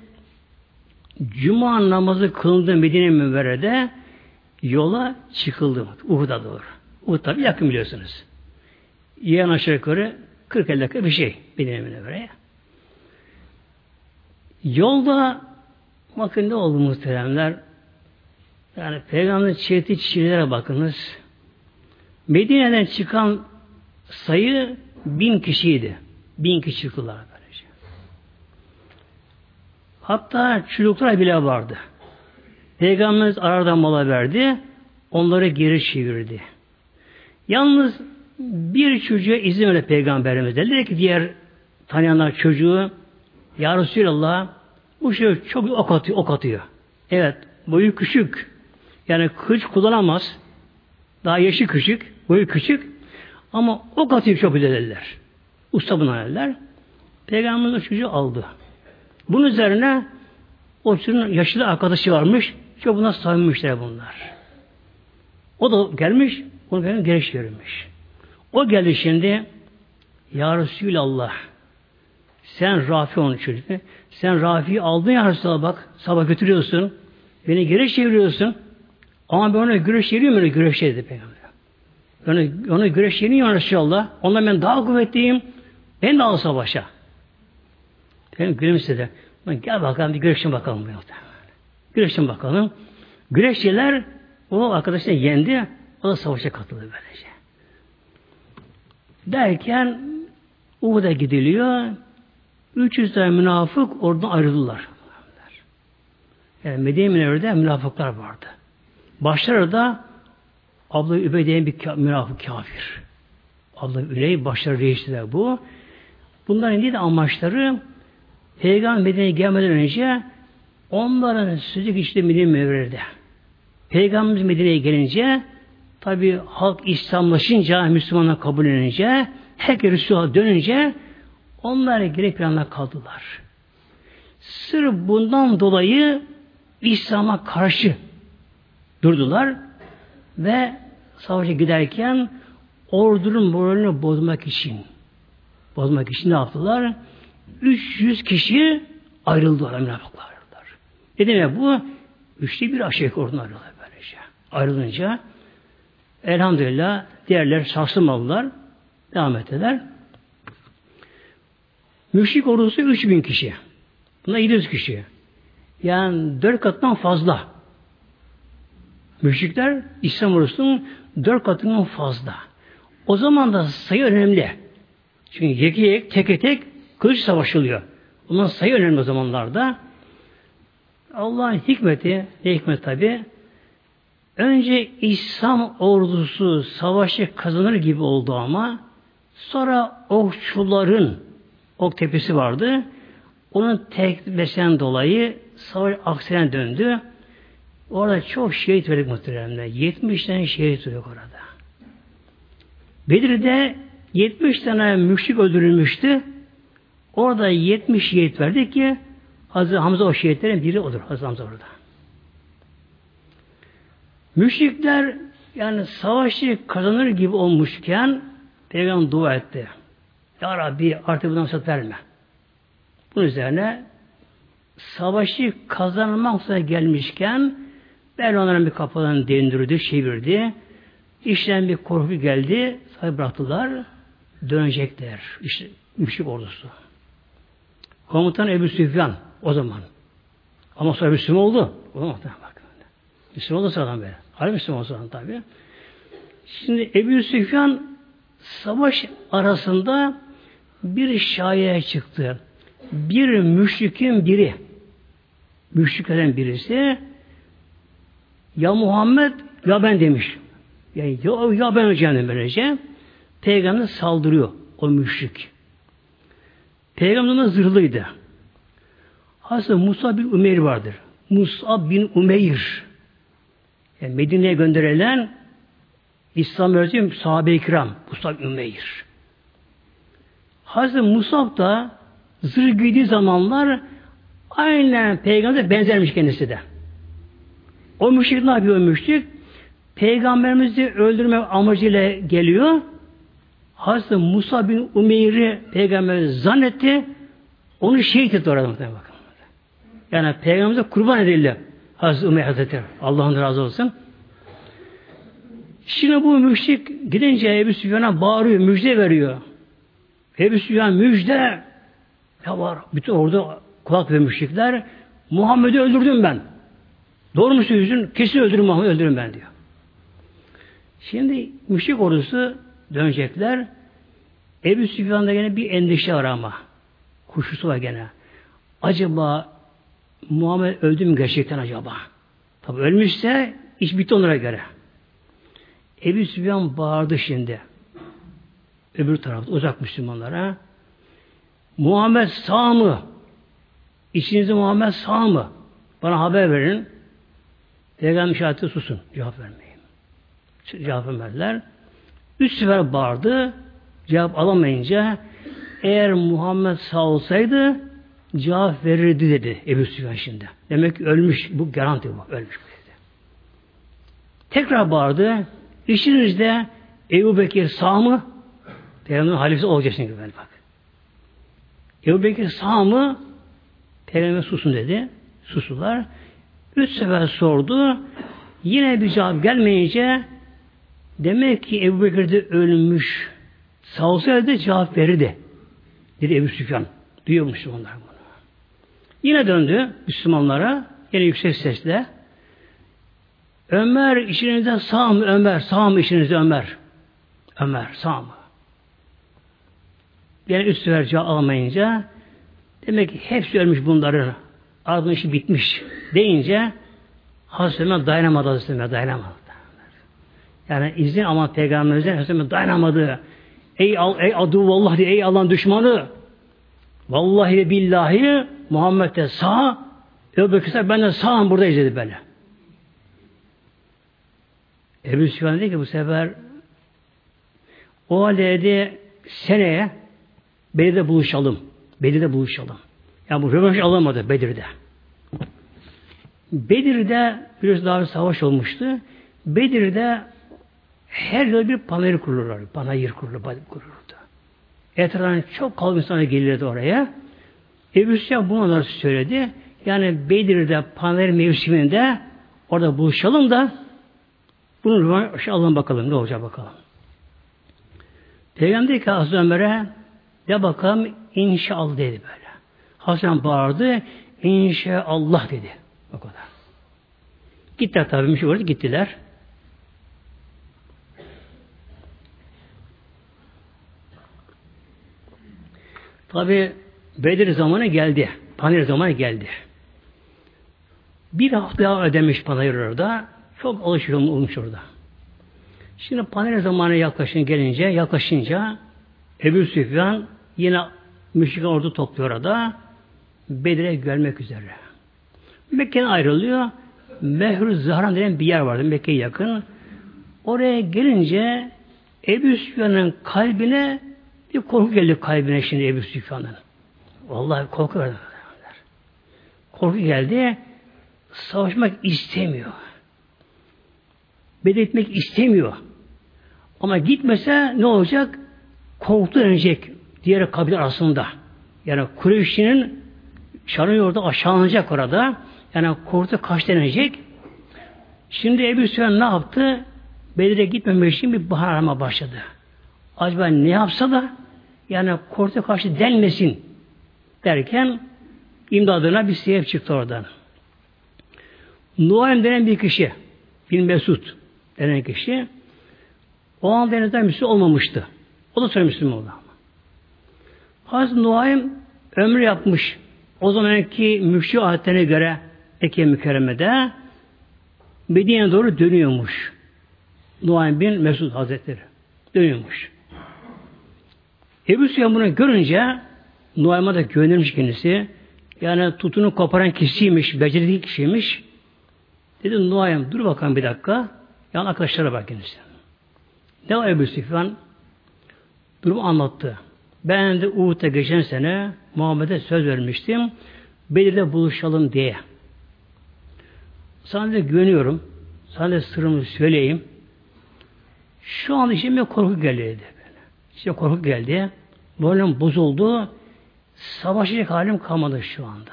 Cuma namazı kılındı Medine Münvere'de yola çıkıldı. Uhud'a doğru. Uhud tabi yakın biliyorsunuz. Yiyen aşağı yukarı 40-50 dakika bir şey Medine Münvere'ye. Yolda bakın ne oldu muhteremler. Yani Peygamber'in çektiği çiçeğlere bakınız. Medine'den çıkan sayı bin kişiydi. Bin kişi çıktılar. Hatta çocuklar bile vardı. Peygamberimiz aradan mola verdi. Onları geri çevirdi. Yalnız bir çocuğa izin verdi Peygamberimiz. Dedi ki diğer tanıyanlar çocuğu Ya Resulallah bu şey çok ok atıyor. Ok atıyor. Evet boyu küçük. Yani kılıç kullanamaz. Daha yaşı küçük. Boyu küçük. Ama ok atıyor çok bilirler. Usta buna derler. Peygamberimiz o çocuğu aldı. Bunun üzerine O çocuğun yaşlı arkadaşı varmış. Çok buna samimmişler bunlar. O da gelmiş, onu benim gereç verilmiş. O geldi şimdi, Ya Resulallah, sen Rafi onun çocuk. Sen Rafi'yi aldın ya Resulallah bak, sabah götürüyorsun, beni geri çeviriyorsun. Ama ben ona güreş yeriyorum öyle güreş dedi peygamber. Ona, ona güreş yeriyorum Resulallah. Ondan ben daha kuvvetliyim. Ben de al savaşa. Benim gülümsedi. Gel bakalım bir güreşin bakalım. Güreşin bakalım. Güreşçiler o arkadaşını yendi. O da savaşa katıldı böylece. Derken Uhud'a gidiliyor. 300 tane münafık oradan ayrıldılar. Yani Medine Münevver'de münafıklar vardı. Başları da Abla Übeyde'nin bir münafık kafir. Abla Üley başları reisler bu. Bunların değil de amaçları Peygamber Medine'ye gelmeden önce onların sözü işte Medine Münevver'de. Peygamberimiz Medine'ye gelince tabi halk İslamlaşınca, Müslümanlar kabul edince, herkes Resul'a dönünce onlar geri plana kaldılar. Sırf bundan dolayı İslam'a karşı durdular ve savaşa giderken ordunun moralini bozmak için bozmak için ne yaptılar? 300 kişi ayrıldılar münafıklar. Ne demek bu? Üçte bir aşağı ordunun ayrıldılar böylece. Ayrılınca elhamdülillah diğerler sarsılmadılar. Devam ettiler. Müşrik ordusu 3000 kişi. Buna 700 kişi. Yani dört katından fazla. Müşrikler İslam ordusunun dört katından fazla. O zaman da sayı önemli. Çünkü yeki yek, tek tek kılıç savaşılıyor. Bunun sayı önemli o zamanlarda. Allah'ın hikmeti, ne hikmet tabi? Önce İslam ordusu savaşı kazanır gibi oldu ama sonra okçuların ok tepesi vardı. Onun tekmesinden dolayı savaş aksine döndü. Orada çok şehit verdik muhteremler. 70 tane şehit verdik orada. Bedir'de 70 tane müşrik öldürülmüştü. Orada 70 şehit verdik ki Hazreti Hamza o şehitlerin biri odur. Hazreti Hamza orada. Müşrikler yani savaşı kazanır gibi olmuşken Peygamber dua etti. Ya Rabbi artık bundan fırsat verme. Bunun üzerine savaşı kazanmak üzere gelmişken ben onların bir kapılarını delindirdi, çevirdi. İşten bir korku geldi. Sahibi bıraktılar. Dönecekler. İşte müşrik ordusu. Komutan Ebu Süfyan o zaman. Ama sonra Müslüman oldu. O zaman bak. Müslüman oldu sıradan böyle. Hala Müslüman oldu sıradan tabi. Şimdi Ebu Süfyan savaş arasında bir şayiye çıktı. Bir müşrikin biri müşriklerden birisi ya Muhammed ya ben demiş. Yani ya, ya ben öleceğim böylece. Peygamber saldırıyor o müşrik. Peygamber zırhlıydı. Aslında Musa bin Umeyr vardır. Musa bin Umeyr. Yani Medine'ye gönderilen İslam öğretimi sahabe-i kiram. Musa bin Umeyr. Hazreti Musab da zırh giydiği zamanlar aynen peygamber benzermiş kendisi de. O müşrik ne yapıyor müşrik? Peygamberimizi öldürme amacıyla geliyor. Hazreti Musa bin Umeyr'i peygamber zannetti. Onu şehit etti orada bakın. Yani peygamberimize kurban edildi. Hazreti Umeyr Hazretleri. Allah'ın razı olsun. Şimdi bu müşrik gidince Ebu Süfyan'a bağırıyor, müjde veriyor. Ebu Süfyan müjde ya var. Bütün orada kulak ve müşrikler Muhammed'i öldürdüm ben. Doğru mu söylüyorsun? Kesin öldürün Muhammed'i öldürün ben diyor. Şimdi müşrik ordusu dönecekler. Ebu Süfyan'da gene bir endişe var ama. Kuşusu var gene. Acaba Muhammed öldü mü gerçekten acaba? Tabi ölmüşse iş bitti onlara göre. Ebu Süfyan bağırdı şimdi. Öbür tarafta uzak Müslümanlara. Muhammed sağ mı? İçinizde Muhammed sağ mı? Bana haber verin. Peygamber şahidi susun. Cevap vermeyin. Cevap vermediler. Üç sefer bağırdı. Cevap alamayınca eğer Muhammed sağ olsaydı cevap verirdi dedi Ebu Süfyan şimdi. Demek ki ölmüş. Bu garanti bu. Ölmüş dedi. Tekrar bağırdı. İşinizde Ebu Bekir sağ mı? Peygamberin halifesi olacak şimdi böyle bak. Ebu Bekir sağ mı? Peygamber susun dedi. Susular. Üç sefer sordu. Yine bir cevap gelmeyince demek ki Ebu Bekir de ölmüş. Sağ olsaydı cevap verirdi. Dedi Ebu Süfyan. Duyuyor Müslümanlar bunu. Yine döndü Müslümanlara. Yine yüksek sesle. Ömer işinizde sağ mı Ömer? Sağ mı işinizde Ömer? Ömer sağ mı? Yani üst cevap almayınca demek ki hepsi ölmüş bunların. Ardından işi bitmiş deyince Hazreti Ömer dayanamadı Hazreti Ömer dayanamadı. Yani izin ama peygamberimizden Hazreti Ömer dayanamadı. Ey, ey adu vallahi diye, ey Allah'ın düşmanı vallahi billahi Muhammed de sağ Ebu Bekir ben de sağım burada dedi böyle. Ebu Süfyan dedi ki bu sefer o halde seneye Bedir'de buluşalım. Bedir'de buluşalım. Yani bu rövanş alamadı Bedir'de. Bedir'de biraz daha bir savaş olmuştu. Bedir'de her yıl bir panayır kurulurlar. Panayır kurulur, kurulurdu. Etrafından çok kalabalık insanlar gelirdi oraya. Ebu Süfyan bunu onlara söyledi. Yani Bedir'de panayır mevsiminde orada buluşalım da bunu rövanş alalım bakalım. Ne olacak bakalım. Peygamber ki Hazreti Ömer'e de bakalım inşallah dedi böyle. Hasan bağırdı inşallah dedi. O kadar. Gittiler tabi müşrik orada gittiler. Tabi Bedir zamanı geldi. Panir zamanı geldi. Bir hafta ödemiş panayır orada. Çok alışır olmuş orada. Şimdi panel zamanı yaklaşın gelince, yaklaşınca Ebu Süfyan yine müşrik ordu topluyor orada. Bedir'e gelmek üzere. Mekke'den ayrılıyor. Mehrü Zahran denen bir yer vardı Mekke'ye yakın. Oraya gelince Ebu Süfyan'ın kalbine bir korku geldi kalbine şimdi Ebu Süfyan'ın. Vallahi korku verdi. Korku geldi. Savaşmak istemiyor. Bedetmek istemiyor. Ama gitmese ne olacak? Korktu dönecek diğer kabile arasında. Yani Kureyş'in şanı orada aşağılanacak orada. Yani korktu kaç denecek. Şimdi Ebu Süfyan ne yaptı? Bedir'e gitmemek için bir bahar arama başladı. Acaba ne yapsa da yani korktu karşı denmesin derken imdadına bir sebep çıktı oradan. Nuaym denen bir kişi bin Mesud denen kişi o an denizden Müslüman olmamıştı. O da sonra Müslüman oldu. Hazreti Nuaym ömrü yapmış. O zamanki müşri adetlerine göre Ekke mükerremede Medine'ye doğru dönüyormuş. Nuaym bin Mesud Hazretleri. Dönüyormuş. Ebu Süfyan bunu görünce Nuaym'a da güvenirmiş kendisi. Yani tutunu koparan kişiymiş, becerikli kişiymiş. Dedi Nuaym dur bakalım bir dakika. Yani arkadaşlara bak kendisi. Ne var Ebu Süfyan? Durumu anlattı. Ben de Uhud'da geçen sene Muhammed'e söz vermiştim. Bedir'de buluşalım diye. Sana da güveniyorum. Sana da sırrımı söyleyeyim. Şu an içime korku geldi. İşte korku geldi. Moralim bozuldu. Savaşacak halim kalmadı şu anda.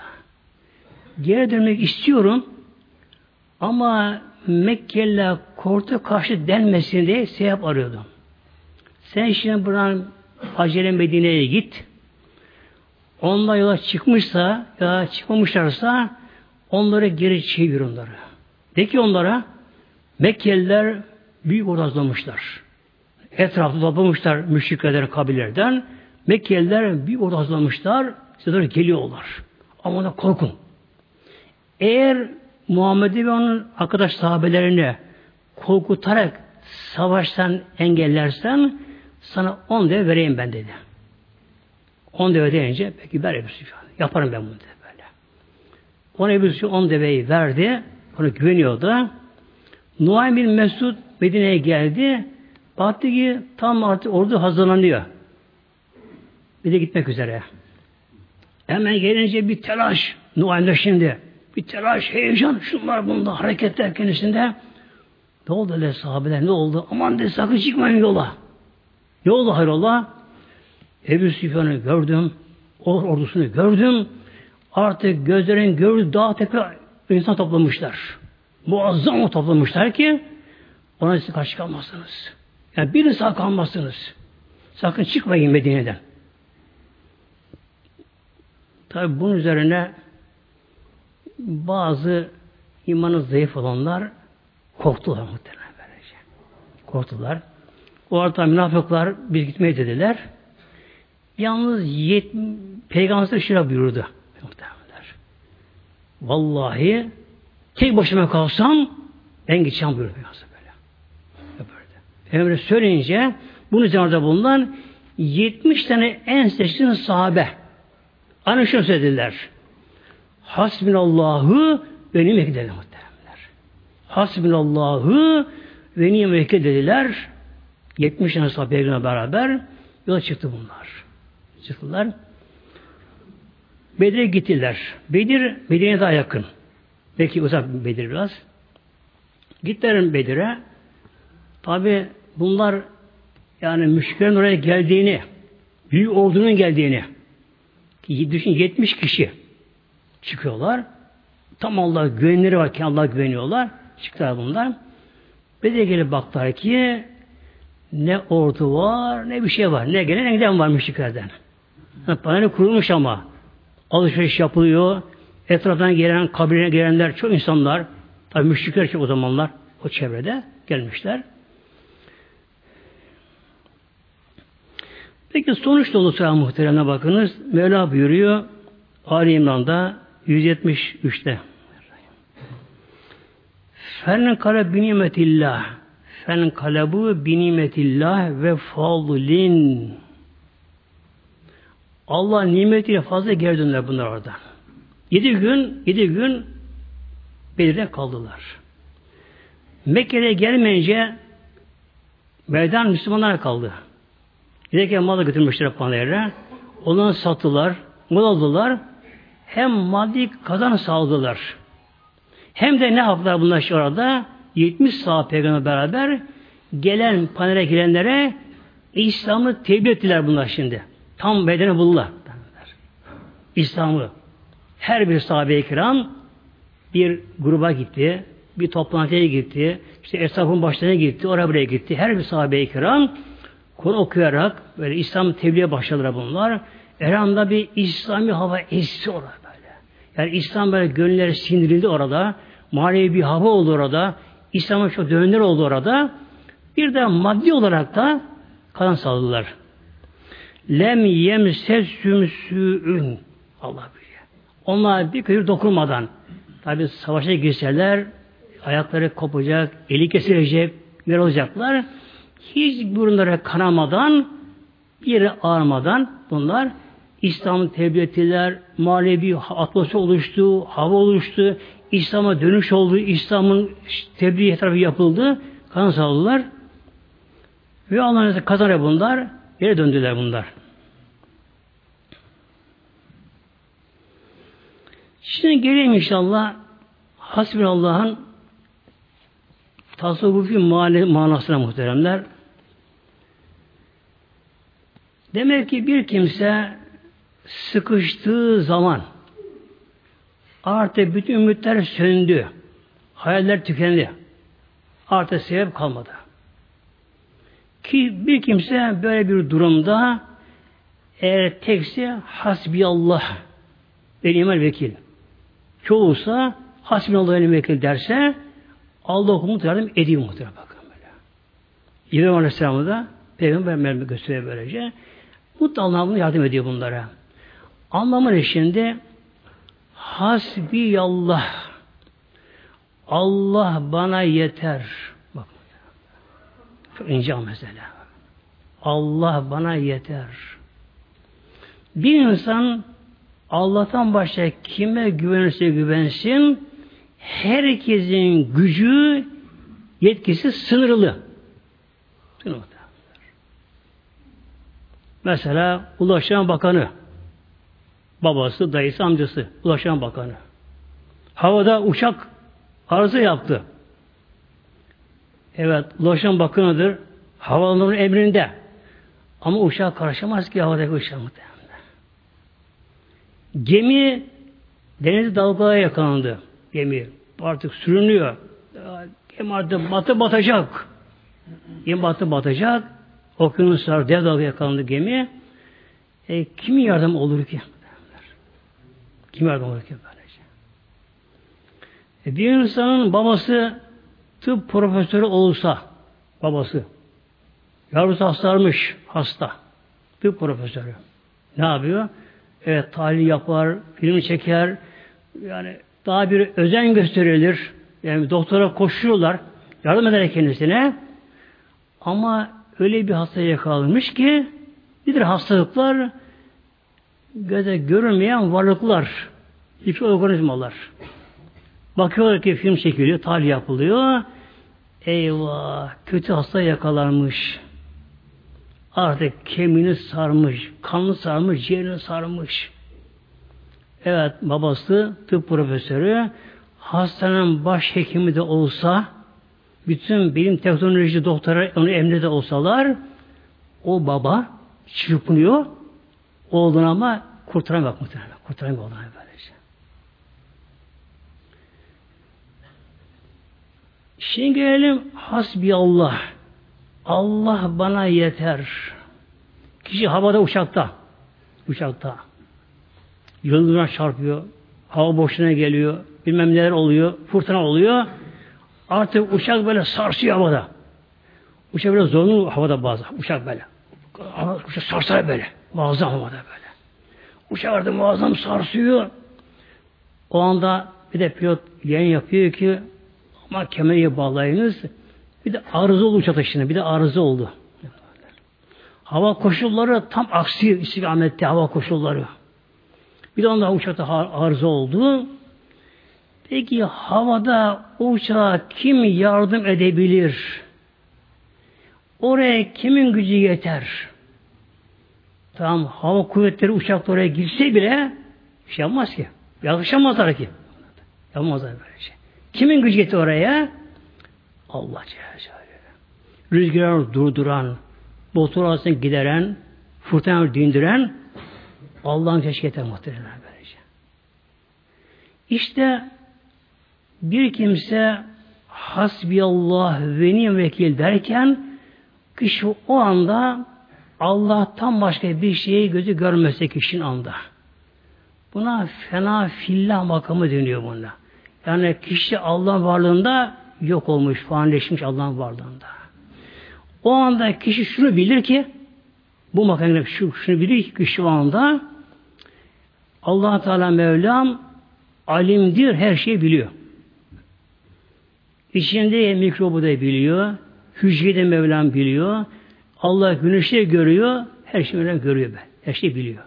Geri dönmek istiyorum. Ama Mekkeliler korku karşı denmesin diye sebep arıyordum. Sen şimdi buradan acele Medine'ye git. Onlar yola çıkmışsa ya çıkmamışlarsa onları geri çevir onları. De ki onlara Mekkeliler büyük odazlamışlar. Etrafta toplamışlar müşrikler kabilerden. Mekkeliler büyük odazlamışlar. Size geliyorlar. Ama da korkun. Eğer Muhammed'i ve onun arkadaş sahabelerini korkutarak savaştan engellersen sana on deve vereyim ben dedi. On deve deyince peki ver Ebu Süfyan. Yaparım ben bunu dedi böyle. Ona Ebu Süfyan on deveyi verdi. Ona güveniyordu. Nuaym bin Mesud Medine'ye geldi. Baktı ki tam artık ordu hazırlanıyor. Bir de gitmek üzere. Hemen gelince bir telaş. Nuay'da şimdi. Bir telaş, heyecan, şunlar bunda, hareketler kendisinde. Ne oldu öyle sahabeler, ne oldu? Aman de sakın çıkmayın yola. Ne oldu hayrola? Ebu Süfyan'ı gördüm, o ordusunu gördüm. Artık gözlerin gördüğü daha tekrar insan toplamışlar. Muazzam o toplamışlar ki ona siz karşı kalmazsınız. Yani bir sağ kalmazsınız. Sakın çıkmayın Medine'den. Tabi bunun üzerine bazı imanı zayıf olanlar korktular muhtemelen böylece. Korktular. O arada münafıklar biz gitmeyi dediler. Yalnız yet, Peygamber şöyle buyurdu. Muhtemelenler. Vallahi tek başıma kalsam ben gideceğim buyurdu Peygamber Peygamber söyleyince bunu üzerinde bulunan 70 tane en seçkin sahabe Aynı şunu söylediler. Hasbinallahu ve ni'me dediler muhtemelenler. Hasbinallahu ve ni'me dediler. 70 tane sahabeyle beraber yola çıktı bunlar. Çıktılar. Bedir'e gittiler. Bedir Medine'ye daha yakın. Belki uzak Bedir biraz. Gittiler Bedir'e. Tabi bunlar yani müşkülerin oraya geldiğini, büyük ordunun geldiğini, düşün 70 kişi çıkıyorlar. Tam Allah güvenleri var ki Allah güveniyorlar. Çıktılar bunlar. Bedir'e gelip baktılar ki ne ordu var ne bir şey var. Ne gelen ne giden var müşriklerden. Paneli kurulmuş ama alışveriş yapılıyor. Etraftan gelen, kabirine gelenler çok insanlar. Tabi müşrikler çok o zamanlar o çevrede gelmişler. Peki sonuç dolu sıra muhteremine bakınız. Mevla buyuruyor Ali İmran'da 173'te. Fen kale binimetillah fen kalebu binimetillah ve fadlin Allah nimetiyle fazla geri döndüler bunlar orada. Yedi gün, yedi gün Bedir'de kaldılar. Mekke'ye gelmeyince meydan Müslümanlara kaldı. Giderken malı götürmüşler panayır'a. Onları sattılar, mal aldılar. Hem maddi kazan sağladılar. Hem de ne yaptılar bunlar şu arada? 70 saat peygamber beraber gelen panere girenlere İslam'ı tebliğ ettiler bunlar şimdi. Tam bedeni buldular. İslam'ı. Her bir sahabe-i kiram bir gruba gitti, bir toplantıya gitti, işte esnafın başlarına gitti, oraya buraya gitti. Her bir sahabe-i kiram Kur'an okuyarak böyle İslam tebliğe başladılar bunlar. Eranda bir İslami hava esti orada böyle. Yani İslam böyle gönüllere sindirildi orada. Manevi bir hava oldu orada. İslam'a çok dönenler oldu orada. Bir de maddi olarak da kalan sağladılar. Lem yemsessüm sü'ün. Allah biliyor. Onlar bir kötü dokunmadan tabi savaşa girseler ayakları kopacak, eli kesilecek, yer olacaklar hiç burunlara kanamadan, bir yere ağırmadan bunlar İslam'ı tebliğ ettiler, manevi atmosfer oluştu, hava oluştu, İslam'a dönüş oldu, İslam'ın tebliğ tarafı yapıldı, kan sağladılar. Ve Allah'ın kazanır bunlar, yere döndüler bunlar. Şimdi geleyim inşallah Hasbunallah'ın tasavvufi manasına muhteremler. Demek ki bir kimse sıkıştığı zaman artık bütün ümitler söndü. Hayaller tükendi. Artık sebep kalmadı. Ki bir kimse böyle bir durumda eğer tekse hasbiyallah benim vekil. Çoğusa hasbiyallah benim vekil derse Allah okumut yardım ediyor muhtemelen bakın böyle. İbrahim Aleyhisselam'ı da Peygamber gösteriyor böylece. Mutlaka Allah bunu yardım ediyor bunlara. Anlamı ne şimdi? Hasbiyallah. Allah bana yeter. Bak. Çok ince mesela. Allah bana yeter. Bir insan Allah'tan başka kime güvenirse güvensin herkesin gücü yetkisi sınırlı. Mesela Ulaştırma Bakanı Babası, dayısı, amcası. Ulaşan Bakanı. Havada uçak arıza yaptı. Evet, Ulaşan Bakanı'dır. Havaalanının emrinde. Ama uçağa karışamaz ki havadaki uçağa muhtemelen. Gemi deniz dalgalara yakalandı. Gemi artık sürünüyor. Gemi artık batı batacak. Gemi batı batacak. Okyanuslar dev dalga yakalandı gemi. E, kimin yardım olur ki? Kim yardım olur ki böylece? E, bir insanın babası tıp profesörü olursa babası yavrusu hastalarmış hasta tıp profesörü ne yapıyor? Evet tahlil yapar, film çeker yani daha bir özen gösterilir. Yani doktora koşuyorlar. Yardım eder kendisine. Ama öyle bir hastaya yakalanmış ki nedir hastalıklar? Göze görünmeyen varlıklar. Mikroorganizmalar. Bakıyorlar ki film çekiliyor, tahlil yapılıyor. Eyvah! Kötü hasta yakalanmış. Artık kemiğini sarmış, kanını sarmış, ciğerini sarmış. Evet, babası tıp profesörü hastanın baş hekimi de olsa bütün bilim teknoloji doktora onu emrede olsalar o baba çırpınıyor oğlunu ama kurtaramıyor muhtemelen. Kurtaramıyor oğlunu böylece. Şimdi gelelim hasbi Allah. Allah bana yeter. Kişi havada uçakta. Uçakta. Yıldırımlar çarpıyor. Hava boşluğuna geliyor. Bilmem neler oluyor. Fırtına oluyor. Artık uçak böyle sarsıyor havada. Uçak böyle zorlu havada bazı. Uçak böyle. Uçak sarsar böyle. Muazzam havada böyle. Uçak artık muazzam sarsıyor. O anda bir de pilot yayın yapıyor ki ama kemeri bağlayınız. Bir de arıza oldu uçak taşına. Bir de arıza oldu. Hava koşulları tam aksi istikamette hava koşulları. Bir de onda uçakta arıza oldu. Peki havada uçağa kim yardım edebilir? Oraya kimin gücü yeter? Tamam hava kuvvetleri uçakta oraya girse bile bir şey yapmaz ki. Yakışamazlar ki. Yapmazlar böyle şey. Kimin gücü yeter oraya? Allah Celle Rüzgarı durduran, arasını gideren, fırtınayı dindiren Allah'ın keşke yeter muhtemelen böylece. İşte bir kimse hasbiyallah ve ni'm vekil derken kişi o anda Allah'tan başka bir şeyi gözü görmese kişinin anda. Buna fena fillah makamı deniyor buna. Yani kişi Allah'ın varlığında yok olmuş, fanileşmiş Allah'ın varlığında. O anda kişi şunu bilir ki bu makamda şu, şunu bilir ki şu anda allah Teala Mevlam alimdir, her şeyi biliyor. İçinde mikrobu da biliyor, hücreyi de Mevlam biliyor, Allah güneşi görüyor, her şeyi Mevlam görüyor. Be. Her şeyi biliyor.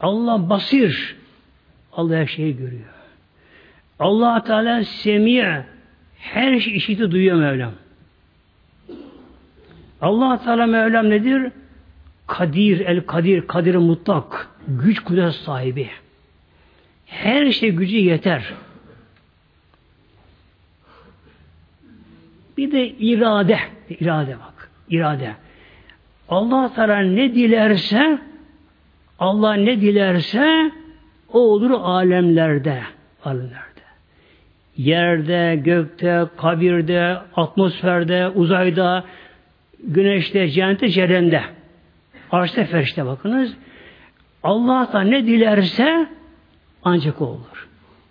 Allah basir, Allah her şeyi görüyor. allah Teala semiye, her şey işiti duyuyor Mevlam. Allah Teala Mevlam nedir? Kadir, el kadir, kadir mutlak, güç kudret sahibi. Her şey gücü yeter. Bir de irade, irade bak, irade. Allah Teala ne dilerse, Allah ne dilerse o olur alemlerde, alemlerde yerde, gökte, kabirde, atmosferde, uzayda, güneşte, cennette, cehennemde. Arşta ferişte bakınız. Allah da ne dilerse ancak olur.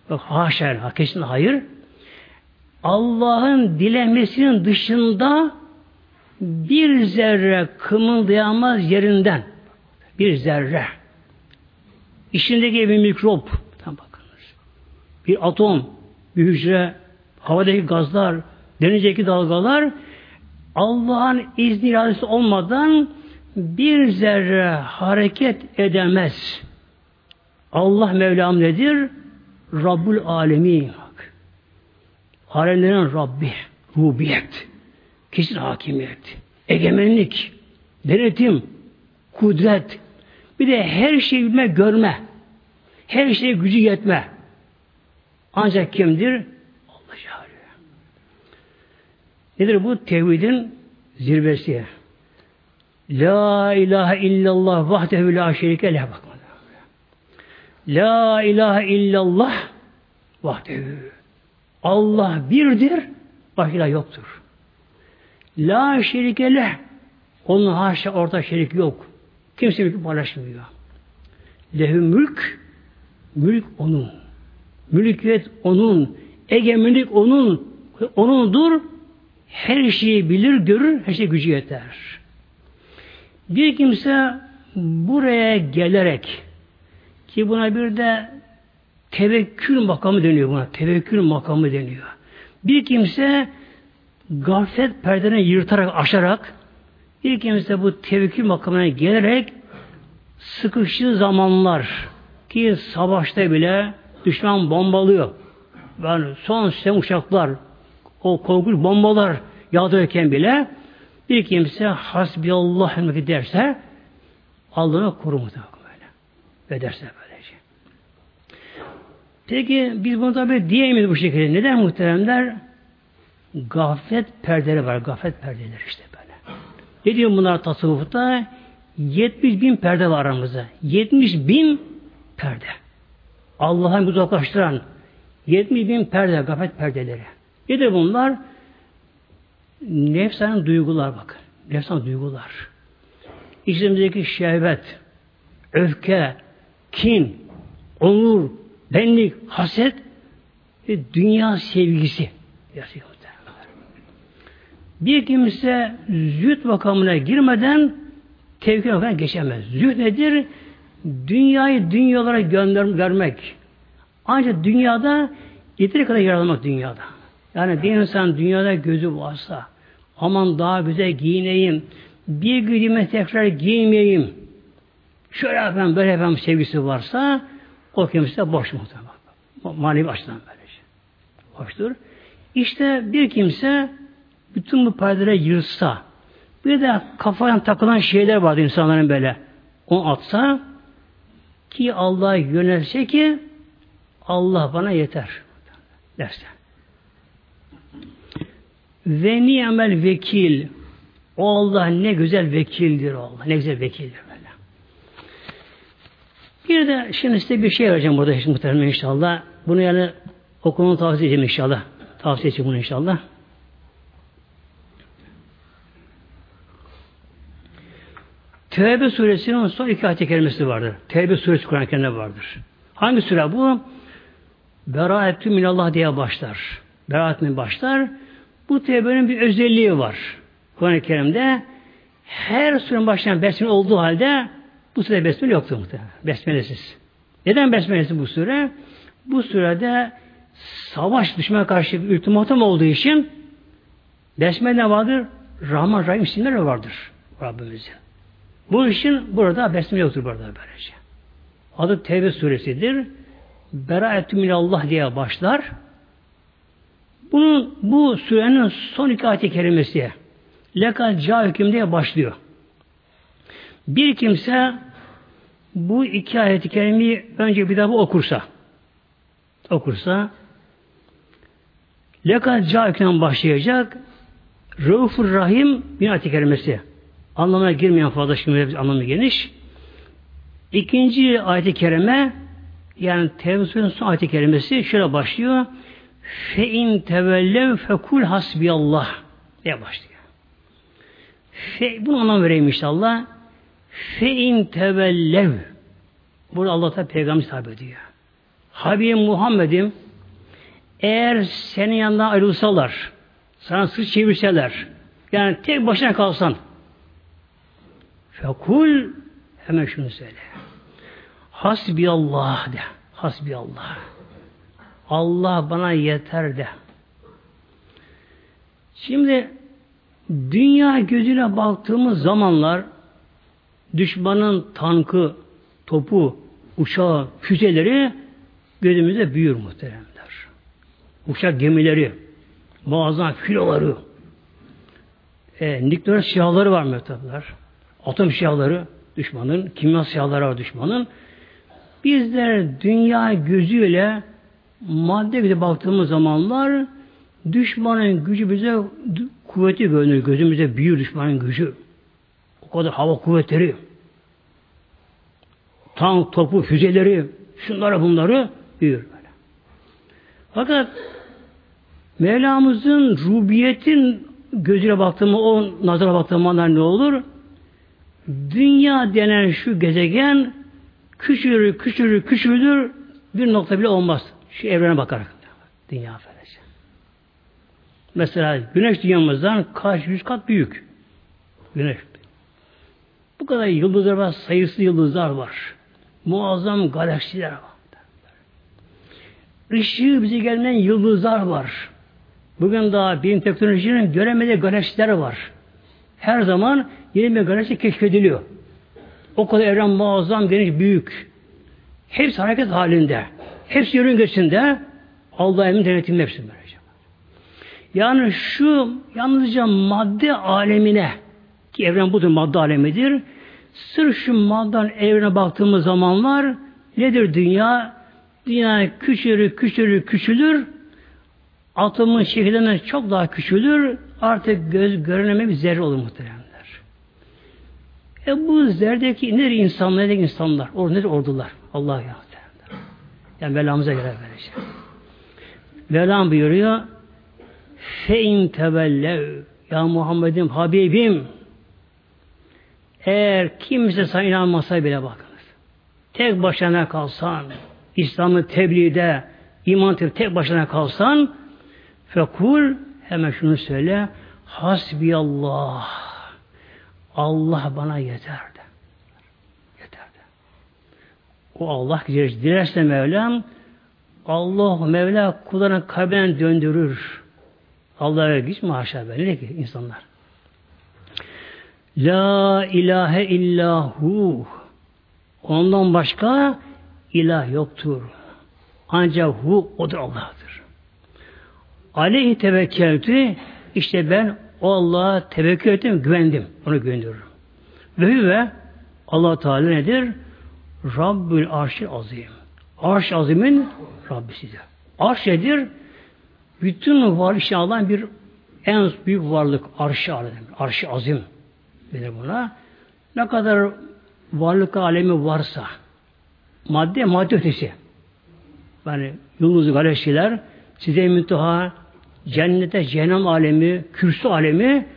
Bak haşa, kesin hayır. Allah'ın dilemesinin dışında bir zerre kımıldayamaz yerinden. Bir zerre. İçindeki bir mikrop. Tam bakınız. Bir atom, bir hücre, havadaki gazlar, denizdeki dalgalar Allah'ın izni iradesi olmadan bir zerre hareket edemez. Allah Mevlam nedir? Rabbul Alemi. Alemlerin Rabbi, rubiyet, kesin hakimiyet, egemenlik, denetim, kudret, Bir de her şeyi bilme, görme. Her şeye gücü yetme. Ancak kimdir? Allah Celle. Nedir bu? Tevhidin zirvesi. La ilahe illallah vahdehu la şerike leh bak. La ilahe illallah vahdehu. Allah birdir, başka yoktur. La şerike leh. Onun haşa orta şerik yok. Kimse mülkü paylaşmıyor. Lehü mülk, mülk onun. Mülkiyet onun. Egemenlik onun. Onundur. Her şeyi bilir, görür, her şey gücü yeter. Bir kimse buraya gelerek ki buna bir de tevekkül makamı deniyor buna. Tevekkül makamı deniyor. Bir kimse gaflet perdeni yırtarak, aşarak bir kimse bu tevekkül makamına gelerek sıkıştığı zamanlar ki savaşta bile düşman bombalıyor. Yani son sistem uçaklar o korkunç bombalar yağdırırken bile bir kimse hasbiyallah derse Allah'ını korur böyle. Ve derse böylece. Peki biz bunu tabi diyemeyiz bu şekilde. Neden muhteremler? Gaflet perdeleri var. Gaflet perdeleri işte böyle. Ne diyor bunlar tasavvufta? 70 bin perde var aramızda. 70 bin perde. Allah'ın uzaklaştıran 70 bin perde, gaflet perdeleri. Nedir bunlar? Nefsanın duygular bakın. Nefsan duygular. İçimizdeki şehvet, öfke, kin, onur, benlik, haset ve dünya sevgisi. Bir kimse züht makamına girmeden tevkil makamına geçemez. Züht nedir? Dünyayı dünyalara gönder görmek. Ancak dünyada yeteri kadar yaralamak dünyada. Yani bir insan dünyada gözü varsa aman daha güzel giyineyim, bir giyime tekrar giymeyeyim. Şöyle efendim böyle efendim sevgisi varsa o kimse boş muhtemelen. Manevi açıdan böylece. Şey. Boştur. İşte bir kimse bütün bu perdeleri yırtsa bir de kafaya takılan şeyler vardı insanların böyle. Onu atsa ki Allah'a yönelse ki Allah bana yeter derse. Ve niyemel vekil o Allah ne güzel vekildir Allah. Ne güzel vekildir böyle. Bir de şimdi size bir şey vereceğim burada şimdi muhtemelen inşallah. Bunu yani okumunu tavsiye edeceğim inşallah. Tavsiye edeceğim bunu inşallah. Tevbe suresinin son iki ayet kelimesi vardır. Tevbe suresi Kur'an-ı Kerim'de vardır. Hangi sure bu? Beraetü minallah diye başlar. Beraetü başlar. Bu tevbenin bir özelliği var. Kur'an-ı Kerim'de her surenin başlayan besmele olduğu halde bu sure besmele yoktur muhtemelen. Besmelesiz. Neden besmelesiz bu sure? Bu surede savaş düşmana karşı bir ultimatum olduğu için besmele vardır? Rahman Rahim isimleri vardır Rabbimizin. Bu için burada besmele yoktur burada böylece. Adı Tevbe suresidir. Beraetü minallah diye başlar. Bunun, bu surenin son iki ayet-i kerimesi Lekal ca hüküm diye başlıyor. Bir kimse bu iki ayet-i kerimeyi önce bir daha okursa okursa Lekal ca başlayacak Raufur Rahim bir ayet-i kerimesi. Anlamına girmeyen fazla şimdi anlamı geniş. İkinci ayet-i kerime yani Tevbe son ayet-i kerimesi şöyle başlıyor. Fe in tevellev fekul hasbiyallah diye başlıyor. Fe, bunu anlam vereyim inşallah. Fe in tevellev Burada Allah da peygamber hitap ediyor. Habibim Muhammed'im eğer senin yanından ayrılsalar, sana sırt çevirseler, yani tek başına kalsan, fekul hemen şunu söyle. Hasbi Allah de. Hasbi Allah. Allah bana yeter de. Şimdi dünya gözüyle baktığımız zamanlar düşmanın tankı, topu, uçağı, füzeleri gözümüzde büyür muhteremler. Uçak gemileri, muazzam filoları, e, nükleer silahları var muhtemelen. Atom silahları, Düşmanın, kimyasalları var düşmanın. Bizler dünya gözüyle madde gibi baktığımız zamanlar düşmanın gücü bize kuvveti görünür. Gözümüzde büyür düşmanın gücü. O kadar hava kuvvetleri, tank, topu, füzeleri, şunları bunları büyür böyle. Fakat Mevlamızın rubiyetin gözüyle baktığımı, o nazara baktığımda ne olur? Dünya denen şu gezegen küçülür, küçülür, küçülür bir nokta bile olmaz. Şu evrene bakarak. Dünya böylece. Mesela güneş dünyamızdan kaç yüz kat büyük. Güneş. Bu kadar yıldızlar var, sayısız yıldızlar var. Muazzam galaksiler var. Işığı bize gelmeyen yıldızlar var. Bugün daha bilim teknolojinin göremediği galaksiler var. Her zaman yeni bir galaksi keşfediliyor. O kadar evren muazzam, geniş, büyük. Hepsi hareket halinde. Hepsi yörüngesinde Allah emin denetiminde hepsi böylece. Yani şu yalnızca madde alemine ki evren budur madde alemidir. Sırf şu madden evrene baktığımız zamanlar nedir dünya? Dünya küçülür, küçülür, küçülür. Atomun şeklinden çok daha küçülür. Artık göz görüneme bir zerre olur muhteremler. E bu zerdeki nedir insanlar, nedir insanlar? Or, nedir ordular? Allah ya. Yani Mevlamıza göre böylece. Mevlam buyuruyor fe in tevellev ya Muhammed'im Habibim eğer kimse sana inanmasa bile bakınız. Tek başına kalsan, İslam'ı tebliğde, iman tek başına kalsan, fekul hemen şunu söyle, hasbiyallah. Allah bana. Yeter de. O Allah dilerse Mevlam, Allah Mevla kullarına kalben döndürür. Allah'a güç mü haşa ki insanlar. La ilahe illahu. Ondan başka ilah yoktur. Ancak hu odur Allah'tır. Aleyhi tevekkeltü işte ben o Allah'a tevekkül ettim, güvendim. Onu güveniyorum. Ve ve Allah Teala nedir? Rabbül arşi azim. Arş azimin Rabbisidir. Arş nedir? Bütün var işte Allah'ın bir en büyük varlık arş arş azim denir buna. Ne kadar varlık alemi varsa madde madde ötesi. Yani yıldız galaksiler size münteha cennete cehennem alemi, kürsü alemi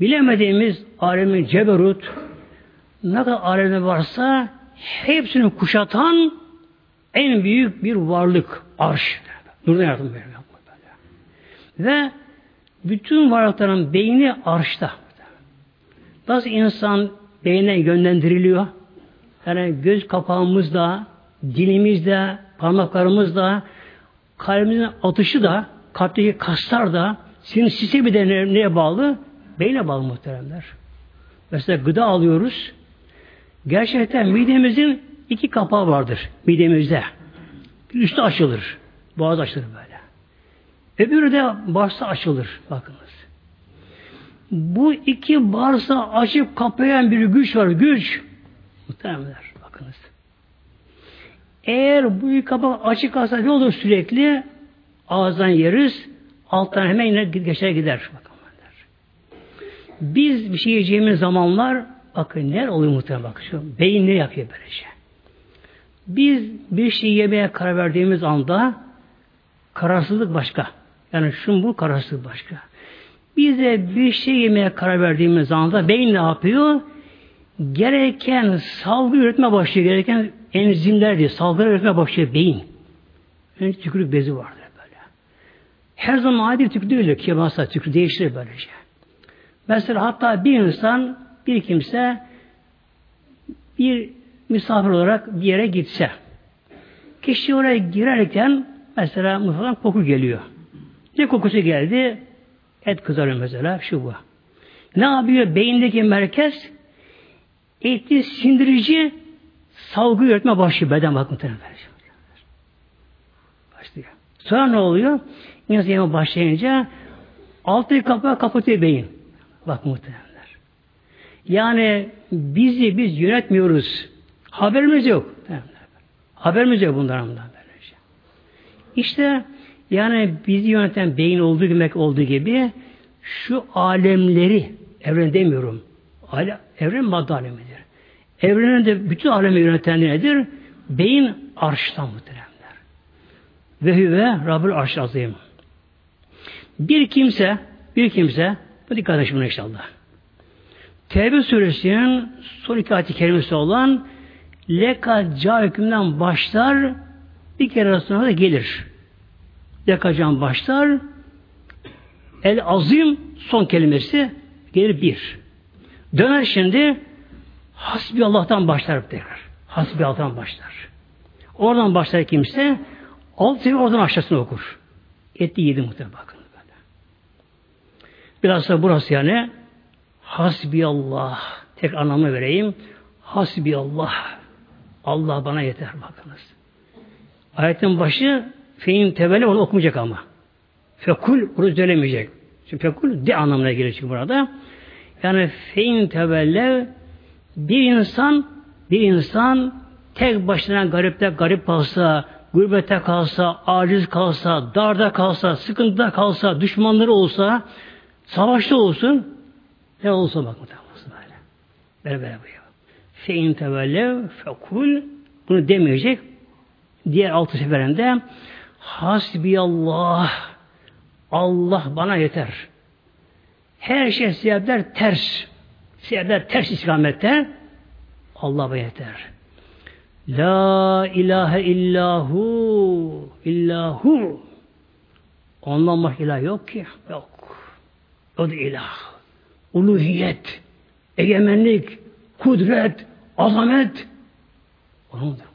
bilemediğimiz alemin ceberut ne kadar alemi varsa hepsini kuşatan en büyük bir varlık arş. Nurdan yardım veriyor. Ve bütün varlıkların beyni arşta. Nasıl insan beyne yönlendiriliyor? Yani göz kapağımızda, dilimizde, parmaklarımızda, kalbimizin atışı da, kalpteki kaslar da, sinir sistemi de neye bağlı? Beyne bağlı muhteremler. Mesela gıda alıyoruz. Gerçekten midemizin iki kapağı vardır midemizde. Üstü açılır. Boğaz açılır böyle. Öbürü de bağırsa açılır. Bakınız. Bu iki bağırsa açıp kapayan bir güç var. Güç. Muhtemelenler. Bakınız. Eğer bu kapak açık kalsa ne olur sürekli? Ağızdan yeriz. Alttan hemen yine geçer gider. Bakın. Biz bir şey yiyeceğimiz zamanlar bakın ne oluyor muhtemelen bakın. Şu beyin ne yapıyor böylece? Biz bir şey yemeye karar verdiğimiz anda kararsızlık başka. Yani şun bu kararsızlık başka. Bize bir şey yemeye karar verdiğimiz anda beyin ne yapıyor? Gereken salgı üretme başlıyor. Gereken enzimler diye salgı üretme başlıyor beyin. Yani tükürük bezi vardır böyle. Her zaman adi tükürük değildir. Kebasa tükürük değiştirir böylece. Mesela hatta bir insan, bir kimse bir misafir olarak bir yere gitse, kişi oraya girerken mesela mutfaktan koku geliyor. Ne kokusu geldi? Et kızarıyor mesela, şu bu. Ne yapıyor? Beyindeki merkez eti sindirici salgı üretme başlıyor beden bakımından. Başlıyor. Sonra ne oluyor? İnsan yeme başlayınca altı kapağı kapatıyor beyin. Bak muhtemelenler. Yani bizi biz yönetmiyoruz. Haberimiz yok. Haberimiz yok bundan böylece. İşte yani bizi yöneten beyin olduğu gibi olduğu gibi şu alemleri evren demiyorum. Evren madde alemidir. Evrenin de bütün alemi yöneten nedir? Beyin arştan muhteremler. Ve hüve Rabbül arş azim. Bir kimse, bir kimse, bu dikkat edin inşallah. Tevbe suresinin son iki ayet-i kerimesi olan leka ca hükmünden başlar bir kere sonra da gelir. Leka can başlar el azim son kelimesi gelir bir. Döner şimdi hasbi Allah'tan başlar tekrar. Hasbi Allah'tan başlar. Oradan başlar kimse alt seviye oradan aşağısını okur. Etti yedi muhtemelen bakın. Böyle. Biraz da burası yani hasbi Allah. Tek anlamı vereyim. Hasbi Allah. Bana yeter bakınız. Ayetin başı fein teveli onu okumayacak ama. Fekul bunu söylemeyecek. Çünkü fekul de anlamına gelir çünkü burada. Yani fein tevelle bir insan bir insan tek başına garipte garip kalsa, gurbette kalsa, aciz kalsa, darda kalsa, sıkıntıda kalsa, düşmanları olsa, savaşta olsun, ne olsa bak böyle. Böyle böyle buyuruyor. Fein tevellev fekul bunu demeyecek. Diğer altı seferinde hasbiyallah Allah bana yeter. Her şey sebepler ters. Sebepler ters istikamette Allah bana yeter. La ilahe illahu illahu Ondan başka ilah yok ki. Yok. O da ilah. Uluhiyet, egemenlik, kudret, azamet onundur.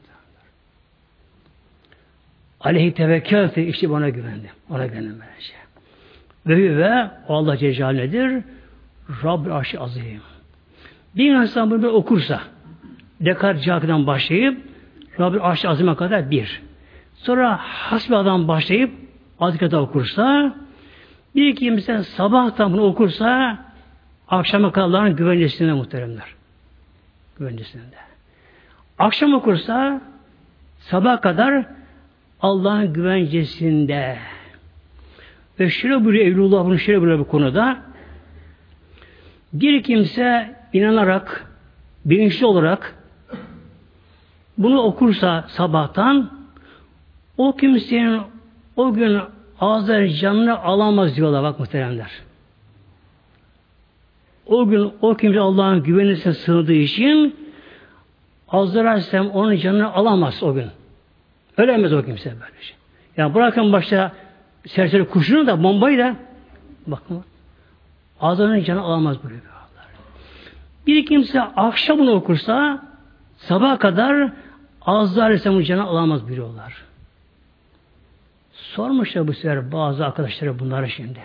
Aleyhi tevekkelte işte bana güvendi. Ona güvendim böylece. Ve ve Allah Celle nedir? Rabb arşı azim. Bir insan bunu okursa Dekar Caki'den başlayıp Rabbi Arş Azim'e kadar bir. Sonra Hasba'dan başlayıp Azika'da okursa bir kimse sabahtan bunu okursa akşama kadar Allah'ın güvencesinde muhteremler. Güvencesinde. Akşam okursa sabah kadar Allah'ın güvencesinde. Ve şöyle buyuruyor Evlullah bunu şöyle buyuruyor bu konuda. Bir kimse inanarak, bilinçli olarak bunu okursa sabahtan o kimsenin o gün ağızları canını alamaz diyorlar bak muhteremler. O gün o kimse Allah'ın güvenisine sığındığı için ağızları açsam onun canını alamaz o gün. Ölemez o kimse böyle şey. Yani bırakın başta serseri kuşunu da bombayı da bakın ağızlarının canı alamaz böyle bir Bir kimse akşamını okursa Sabah kadar Azza Aleyhisselam'ın canı alamaz biliyorlar. Sormuşlar bu sefer bazı arkadaşlara bunları şimdi.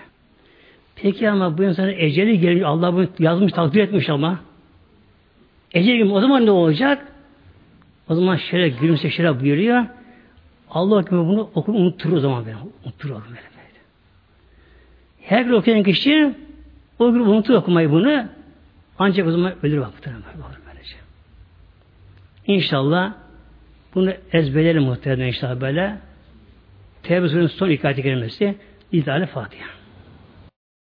Peki ama bu insanın eceli gelmiş, Allah bunu yazmış, takdir etmiş ama. Eceli gelmiş, o zaman ne olacak? O zaman şöyle gülümse şöyle buyuruyor. Allah gibi bunu okur, unutur o zaman beni. Unutur o böyle. Her gün okuyan kişi o gün unutur okumayı bunu. Ancak o zaman ölür bak. İnşallah bunu ezberleyelim muhtemelen inşallah böyle. Tevbe son iki ayet-i kerimesi İzale Fatiha.